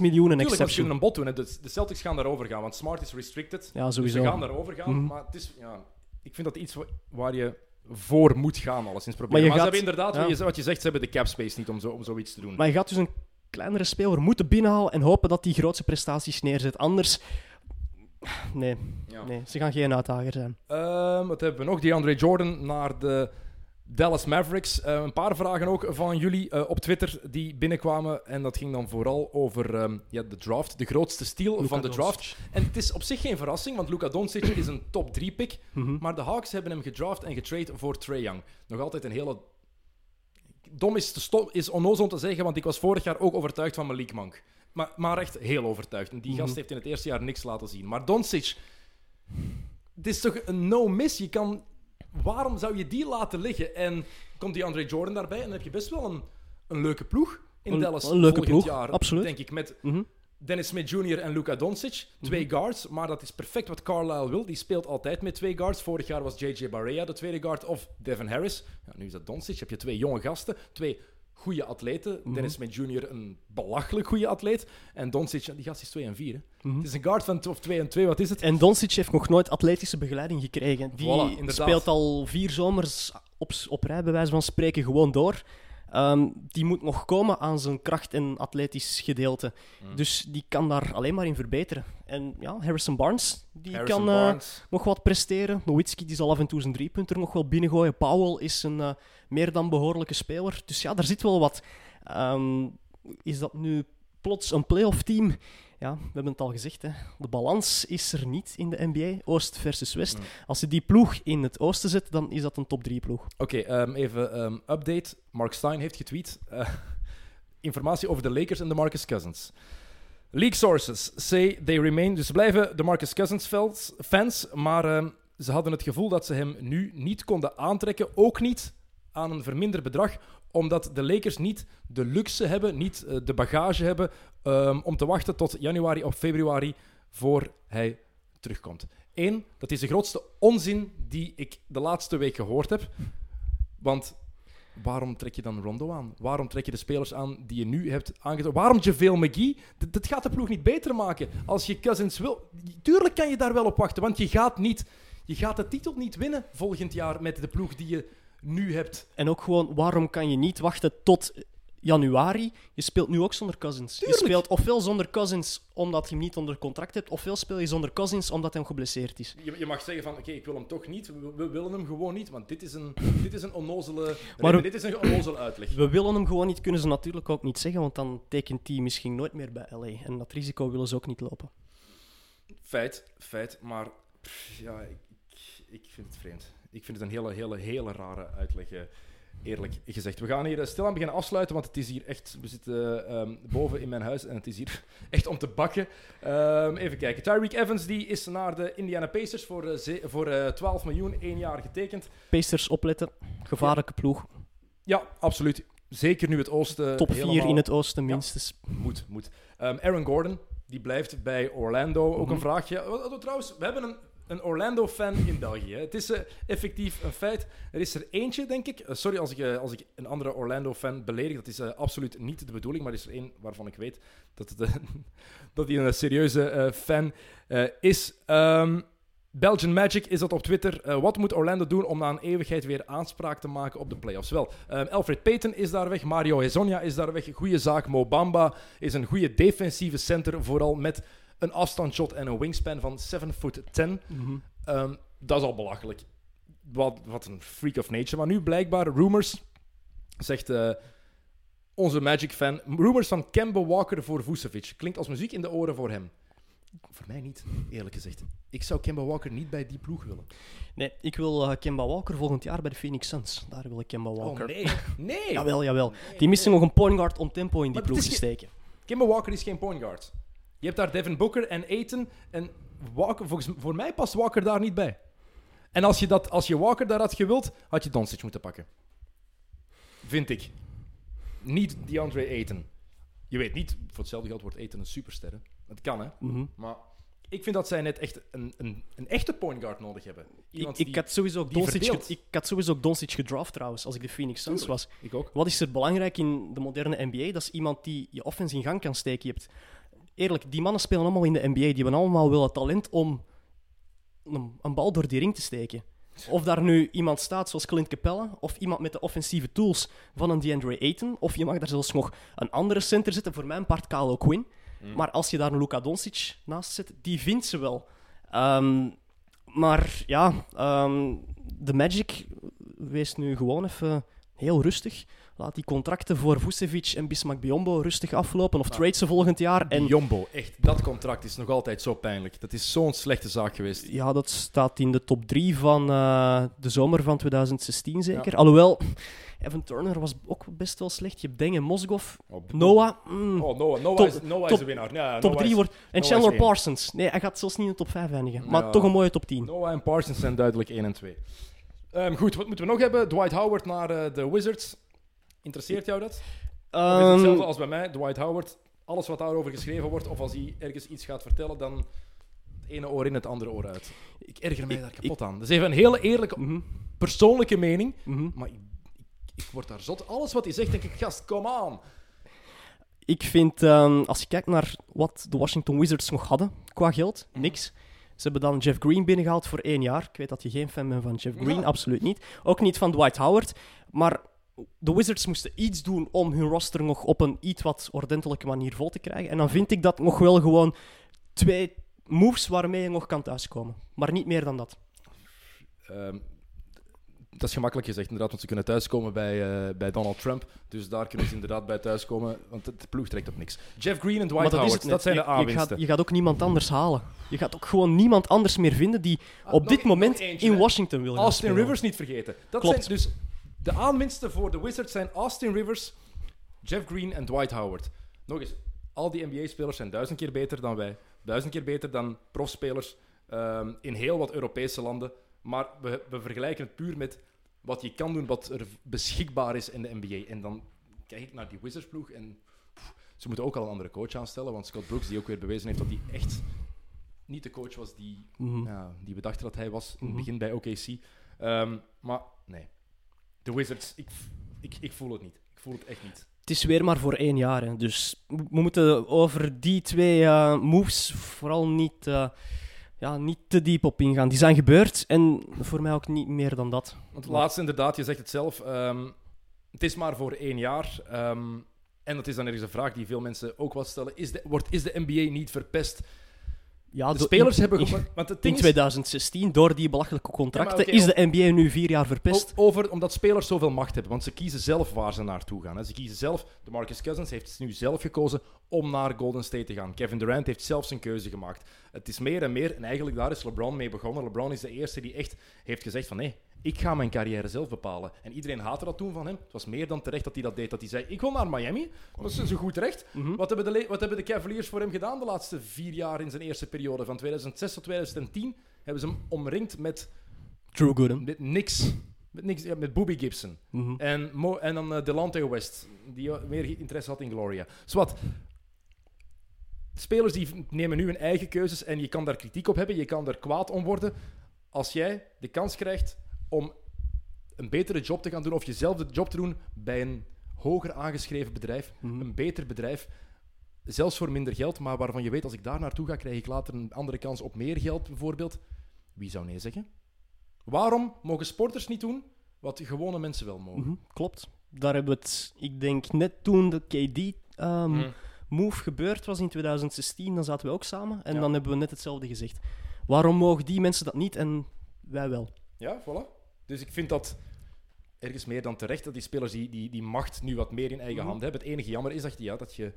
B: miljoen een
A: want ze
B: exception.
A: kunnen een bot doen. hè. De, de Celtics gaan daarover gaan, want Smart is restricted.
B: Ja,
A: Dus
B: sowieso.
A: ze gaan daarover gaan.
B: Mhm.
A: Maar het is, ja, ik vind dat iets wa- waar je voor moet gaan, alleszins proberen.
B: Maar je
A: Maar, ze hebben inderdaad,
B: ja.
A: wat je- wat je zegt, ze hebben de cap space niet om, zo, om zoiets te doen.
B: Maar je gaat dus een kleinere speler moeten binnenhalen en hopen dat die grootste prestaties neerzet. Anders... Nee,
A: Ja.
B: nee, ze gaan geen uitdager zijn.
A: Ehm, wat hebben we nog? DeAndre Jordan naar de Dallas Mavericks. Eh, een paar vragen ook van jullie eh, op Twitter die binnenkwamen. En dat ging dan vooral over ehm, ja, de draft, de grootste steal
B: Luka
A: van de draft.
B: Doncic.
A: En het is op zich geen verrassing, want Luka Doncic is een top 3 pick.
B: Mhm.
A: Maar de Hawks hebben hem gedraft en getrade voor Trae Young. Nog altijd een hele... Dom is, te stom, is onnozel om te zeggen, want ik was vorig jaar ook overtuigd van Malik Monk. Maar, maar echt heel overtuigd. En die
B: Mhm.
A: gast heeft in het eerste jaar niks laten zien. Maar Doncic... Het is toch een no-miss? Je kan... Waarom zou je die laten liggen? En komt die Andre Jordan daarbij en dan heb je best wel een, een leuke ploeg in
B: Een-
A: Dallas
B: een leuke
A: volgend
B: ploeg,
A: jaar.
B: absoluut.
A: Denk ik, met
B: Mhm.
A: Dennis Smith Jr. en Luka Doncic. Twee
B: Mhm.
A: guards, maar dat is perfect wat Carlisle wil. Die speelt altijd met twee guards. Vorig jaar was JJ Barea de tweede guard of Devin Harris. Ja, nu is dat Doncic. Heb je twee jonge gasten, twee goede atleten.
B: Mhm.
A: Dennis Smith Jr. een belachelijk goede atleet. En Doncic, die gast is 2 en 4.
B: Mhm.
A: Het is een guard van of 2 en 2, wat is het?
B: En Doncic heeft nog nooit atletische begeleiding gekregen. Die
A: Voilà,
B: speelt al vier zomers op, op rij, bij wijze van spreken, gewoon door. Ehm, die moet nog komen aan zijn kracht- en atletisch gedeelte.
A: Mm.
B: Dus die kan daar alleen maar in verbeteren. En ja, Harrison Barnes, die
A: Harrison
B: kan eh, nog wat presteren. Nowitzki die zal af en toe zijn driepunter nog wel binnengooien. Powell is een eh, meer dan behoorlijke speler. Dus ja, daar zit wel wat. Ehm, is dat nu plots een playoff team? Ja, we hebben het al gezegd. Hè. De balans is er niet in de NBA, Oost versus West.
A: Mm.
B: Als je die ploeg in het oosten zet, dan is dat een top 3 ploeg.
A: Oké, ehm, even ehm, update. Mark Stein heeft getweet. eh, informatie over de Lakers en de Marcus Cousins. League sources say they remain... Dus blijven de Marcus Cousins fans, fans maar ehm, ze hadden het gevoel dat ze hem nu niet konden aantrekken. Ook niet aan een verminderd bedrag, omdat de Lakers niet de luxe hebben, niet eh, de bagage hebben ehm, om te wachten tot januari of februari voor hij terugkomt. Eén, dat is de grootste onzin die ik de laatste week gehoord heb. Want waarom trek je dan Rondo aan? Waarom trek je de spelers aan die je nu hebt aangetrokken? Waarom JaVale McGee? Dat, dat gaat de ploeg niet beter maken. Als je Cousins wil... Tuurlijk kan je daar wel op wachten, want je gaat, niet, je gaat de titel niet winnen volgend jaar met de ploeg die je nu hebt.
B: En ook gewoon, waarom kan je niet wachten tot januari? Je speelt nu ook zonder Cousins.
A: Tuurlijk.
B: Je speelt ofwel zonder Cousins omdat je hem niet onder contract hebt, ofwel speel je zonder Cousins omdat hij geblesseerd is.
A: Je, je mag zeggen van, oké, ik wil hem toch niet. We, we willen hem gewoon niet, want dit is een, dit is een onnozele... Dit is een onnozele uitleg.
B: We willen hem gewoon niet, kunnen ze natuurlijk ook niet zeggen, want dan tekent hij misschien nooit meer bij LA. En dat risico willen ze ook niet lopen.
A: Feit, feit, maar pff, ja, ik, ik vind het vreemd. Ik vind het een hele, hele, hele rare uitleg, eh, eerlijk gezegd. We gaan hier eh, stilaan beginnen afsluiten, want het is hier echt... We zitten ehm, boven in mijn huis en het is hier echt om te bakken. Ehm, even kijken. Tyreek Evans die is naar de Indiana Pacers voor, eh, ze- voor eh, 12 miljoen, één jaar getekend.
B: Pacers opletten, gevaarlijke ploeg.
A: Ja, absoluut. Zeker nu het oosten
B: Top 4
A: helemaal
B: in het oosten
A: Ja.
B: minstens.
A: Moet, moet. Ehm, Aaron Gordon, die blijft bij Orlando. Ook
B: Mhm.
A: een vraagje. Oh, oh, trouwens, we hebben een, een Orlando-fan in België. Het is eh, effectief een feit. Er is er eentje, denk ik. eh, sorry als ik, eh, als ik een andere Orlando-fan beledig. Dat is absoluut niet de bedoeling. Maar er is er één waarvan ik weet dat, dat hij een serieuze fan is. Ehm, Belgian Magic is dat op Twitter. Wat moet Orlando doen om na een eeuwigheid weer aanspraak te maken op de playoffs? Wel, ehm, Alfred Payton is daar weg. Mario Hezonja is daar weg. Goeie zaak. Mo Bamba is een goede defensieve center. Vooral met een afstandsshot en een wingspan van 7 foot 10. Ehm, dat is al belachelijk. Wat, wat een freak of nature. Maar nu blijkbaar, rumors, zegt eh, onze Magic-fan, rumors van Kemba Walker voor Vucevic. Klinkt als muziek in de oren voor hem. Voor mij niet, eerlijk gezegd. Ik zou Kemba Walker niet bij die ploeg willen.
B: Nee, ik wil eh, Kemba Walker volgend jaar bij de Phoenix Suns. Daar wil ik Kemba Walker.
A: Oh nee, nee.
B: Jawel, jawel. Die missen nog een point guard om tempo in die
A: Maar
B: ploeg te
A: ge-
B: steken.
A: Kemba Walker is geen point guard. Je hebt daar Devin Booker en Aiton. En Walker, volgens, voor mij past Walker daar niet bij. En als je, dat, als je Walker daar had gewild, had je Doncic moeten pakken. Vind ik. Niet DeAndre Ayton. Je weet niet, voor hetzelfde geld wordt Ayton een superster. hè. Dat kan, hè.
B: Mhm.
A: Maar ik vind dat zij net echt een, een, een echte point guard nodig hebben.
B: Ik,
A: Iemand
B: ik,
A: die-
B: had sowieso Doncic ik had sowieso ook Doncic gedraft trouwens, als ik de Phoenix Suns
A: Tuurlijk.
B: was.
A: Ik ook.
B: Wat is er belangrijk in de moderne NBA? Dat is iemand die je offense in gang kan steken. Je hebt, eerlijk, die mannen spelen allemaal in de NBA. Die hebben allemaal wel het talent om een, een bal door die ring te steken. Of daar nu iemand staat zoals Clint Capella, of iemand met de offensieve tools van een DeAndre Ayton, of je mag daar zelfs nog een andere center zetten, voor mijn part Carlo Quinn. Maar als je daar een Luka Doncic naast zet, die vindt ze wel. Ehm, maar ja, ehm, de Magic wees nu gewoon even heel rustig. Laat die contracten voor Vucevic en Bismack Biombo rustig aflopen. Of trade ze volgend jaar. En
A: Jombo, echt, dat contract is nog altijd zo pijnlijk. Dat is zo'n slechte zaak geweest.
B: ja, dat staat in de top 3 van eh, de zomer van 2016 zeker. Alhoewel, Evan Turner was ook best wel slecht. Je hebt Deng en Mosgov.
A: Oh,
B: Noah, mm,
A: Oh, Noah, Noah,
B: Top-
A: is, Noah
B: top-
A: is de winnaar.
B: Top
A: Noah
B: 3
A: is-
B: wordt... En
A: Noah
B: Chandler. Parsons. Nee, hij gaat zelfs niet in de top 5 eindigen. Maar
A: Ja.
B: toch een mooie top 10.
A: Noah en Parsons zijn duidelijk 1 en 2. Ehm, goed, wat moeten we nog hebben? Dwight Howard naar eh, de Wizards. Interesseert jou dat? Of is
B: Ehm,
A: hetzelfde als bij mij? Dwight Howard, alles wat daarover geschreven wordt, of als hij ergens iets gaat vertellen, dan het ene oor in, het andere oor uit. Ik erger mij
B: Ik-
A: daar kapot aan. Dat is even een hele eerlijke,
B: mhm,
A: persoonlijke mening,
B: mhm.
A: maar ik, ik, word daar zot. Alles wat hij zegt, denk ik, gast, kom aan.
B: Ik vind, ehm, als je kijkt naar wat de Washington Wizards nog hadden qua geld,
A: Mhm.
B: niks. Ze hebben dan Jeff Green binnengehaald voor één jaar. Ik weet dat je geen fan bent van Jeff Green,
A: Ja.
B: absoluut niet. Ook niet van Dwight Howard. Maar de Wizards moesten iets doen om hun roster nog op een iets wat ordentelijke manier vol te krijgen. En dan vind ik dat nog wel gewoon twee moves waarmee je nog kan thuiskomen. Maar niet meer dan dat.
A: Ehm, dat is gemakkelijk gezegd, inderdaad, want ze kunnen thuiskomen bij, eh, bij Donald Trump. Dus daar kunnen ze inderdaad bij thuiskomen, want de de ploeg trekt op niks. Jeff Green en Dwight
B: maar dat is
A: Howard,
B: het
A: dat zijn de
B: je, je,
A: aanwinsten.
B: gaat, je gaat ook niemand anders halen. Je gaat ook gewoon niemand anders meer vinden die
A: Ah,
B: op dit
A: nog
B: moment
A: eentje,
B: in. Washington wil gaan
A: Austin
B: spelen.
A: Rivers niet vergeten. Dat
B: Klopt.
A: zijn dus de aanwinsten voor de Wizards zijn Austin Rivers, Jeff Green en Dwight Howard. Nog eens, al die NBA-spelers zijn duizend keer beter dan wij. Duizend keer beter dan profspelers ehm, in heel wat Europese landen. Maar we, we vergelijken het puur met wat je kan doen, wat er beschikbaar is in de NBA. En dan kijk ik naar die Wizards-ploeg en pff, ze moeten ook al een andere coach aanstellen. Want Scott Brooks, die ook weer bewezen heeft dat hij echt niet de coach was die
B: Mhm.
A: ja, die we dachten dat hij was in
B: Mhm.
A: het begin bij OKC. Ehm, maar nee, de Wizards, ik, ik, ik voel het niet. Ik voel het echt niet.
B: Het is weer maar voor één jaar. Hè. Dus we moeten over die twee eh, moves vooral niet, eh, ja, niet te diep op ingaan. Die zijn gebeurd en voor mij ook niet meer dan dat.
A: Want het laatste inderdaad, je zegt het zelf, ehm, het is maar voor één jaar. ehm, en dat is dan ergens een vraag die veel mensen ook wat stellen. Is de, wordt, is de NBA niet verpest?
B: Ja,
A: De spelers
B: in,
A: hebben... gewoon- Want het
B: in
A: ding is,
B: 2016, door die belachelijke contracten, is de NBA nu vier jaar verpest.
A: Over, omdat spelers zoveel macht hebben. Want ze kiezen zelf waar ze naartoe gaan. Hè. Ze kiezen zelf. De Marcus Cousins heeft nu zelf gekozen om naar Golden State te gaan. Kevin Durant heeft zelf zijn keuze gemaakt. Het is meer en meer. En eigenlijk daar is LeBron mee begonnen. LeBron is de eerste die echt heeft gezegd van nee, ik ga mijn carrière zelf bepalen. En iedereen haatte dat toen van hem. Het was meer dan terecht dat hij dat deed. Dat hij zei, ik wil naar Miami. Dat is zo goed recht.
B: Mhm.
A: Wat, hebben de, wat hebben de Cavaliers voor hem gedaan de laatste vier jaar in zijn eerste periode? Van 2006 tot 2010 hebben ze hem omringd met,
B: Drew Gooden.
A: met niks. Met, niks ja, met Bobby Gibson.
B: Mhm.
A: En, Mo- en dan eh, Delonte West, die eh, meer interesse had in Gloria. Zwat. spelers die nemen nu hun eigen keuzes en je kan daar kritiek op hebben, je kan er kwaad om worden. Als jij de kans krijgt om een betere job te gaan doen of jezelf de job te doen bij een hoger aangeschreven bedrijf,
B: Mhm.
A: een beter bedrijf, zelfs voor minder geld, maar waarvan je weet als ik daar naartoe ga, krijg ik later een andere kans op meer geld bijvoorbeeld. Wie zou nee zeggen? Waarom mogen sporters niet doen wat gewone mensen wel mogen?
B: Mhm, klopt. Daar hebben we het, ik denk, net toen de KD-move
A: Mhm.
B: gebeurd was in 2016, dan zaten we ook samen. En
A: Ja.
B: dan hebben we net hetzelfde gezegd. Waarom mogen die mensen dat niet en wij wel?
A: Ja, voilà. Dus ik vind dat ergens meer dan terecht dat die spelers die, die, die macht nu wat meer in eigen
B: Mhm.
A: hand hebben. Het enige jammer is dat je, ja, dat je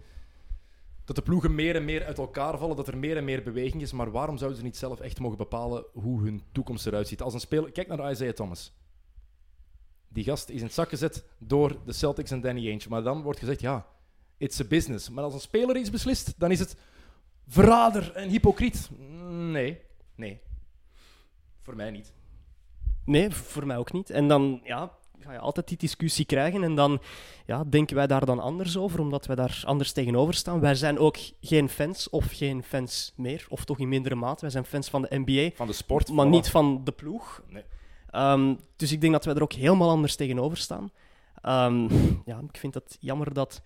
A: dat de ploegen meer en meer uit elkaar vallen, dat er meer en meer beweging is. Maar waarom zouden ze niet zelf echt mogen bepalen hoe hun toekomst eruit ziet? Als een speler, kijk naar Isaiah Thomas. Die gast is in het zak gezet door de Celtics en Danny Ainge. Maar dan wordt gezegd, ja, it's a business. Maar als een speler iets beslist, dan is het verrader en hypocriet. Nee, nee. Voor mij niet.
B: Nee, voor mij ook niet. En dan ja, ga je altijd die discussie krijgen en dan ja, denken wij daar dan anders over, omdat wij daar anders tegenover staan. Wij zijn ook geen fans of geen fans meer, of toch in mindere mate. Wij zijn fans van de NBA,
A: Van de sport.
B: maar
A: voilà.
B: niet van de ploeg.
A: Nee.
B: Ehm, dus ik denk dat wij er ook helemaal anders tegenover staan. Ehm, ja, ik vind het jammer dat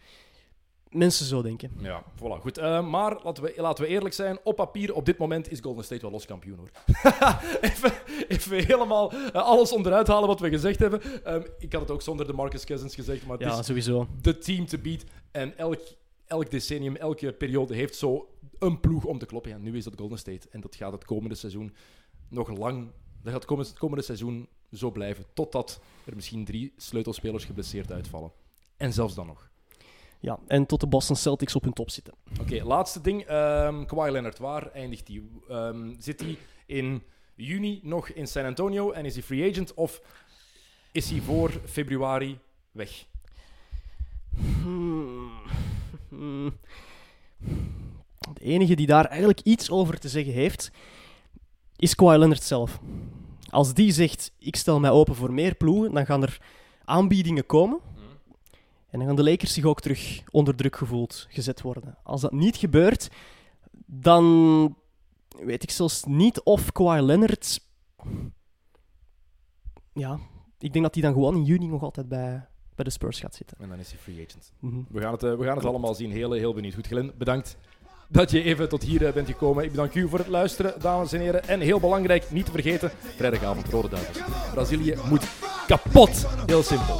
B: mensen zo denken.
A: Ja, voilà. Goed. Eh, maar laten we, laten we eerlijk zijn. Op papier, op dit moment, is Golden State wel los kampioen, hoor. even, even helemaal eh, alles onderuit halen wat we gezegd hebben. Ehm, ik had het ook zonder de Marcus Cousins gezegd, maar het
B: Ja,
A: is
B: sowieso.
A: de team te beat. En elk, elk decennium, elke periode heeft zo een ploeg om te kloppen. Ja, nu is dat Golden State. En dat gaat het komende seizoen nog lang... Dat gaat het komende, het komende seizoen zo blijven. Totdat er misschien drie sleutelspelers geblesseerd uitvallen. En zelfs dan nog.
B: Ja, en tot de Boston Celtics op hun top zitten.
A: Oké, laatste ding. ehm Kawhi Leonard, waar eindigt hij? Ehm, zit hij in juni nog in San Antonio en is hij free agent? Of is hij voor februari weg?
B: Hmm. Hmm. De enige die daar eigenlijk iets over te zeggen heeft, is Kawhi Leonard zelf. Als die zegt, ik stel mij open voor meer ploegen, dan gaan er aanbiedingen komen. En dan gaan de Lakers zich ook terug onder druk gevoeld gezet worden. Als dat niet gebeurt, dan weet ik zelfs niet of Kawhi Leonard... Ja, ik denk dat hij dan gewoon in juni nog altijd bij, bij de Spurs gaat zitten.
A: En dan is hij free agent.
B: Mhm.
A: We gaan het, eh, we gaan het allemaal zien. Heel, heel benieuwd. Goed, Glenn, bedankt dat je even tot hier eh, bent gekomen. Ik bedank u voor het luisteren, dames en heren. En heel belangrijk, niet te vergeten, vrijdagavond Rode Duivels. Brazilië moet kapot. Heel simpel.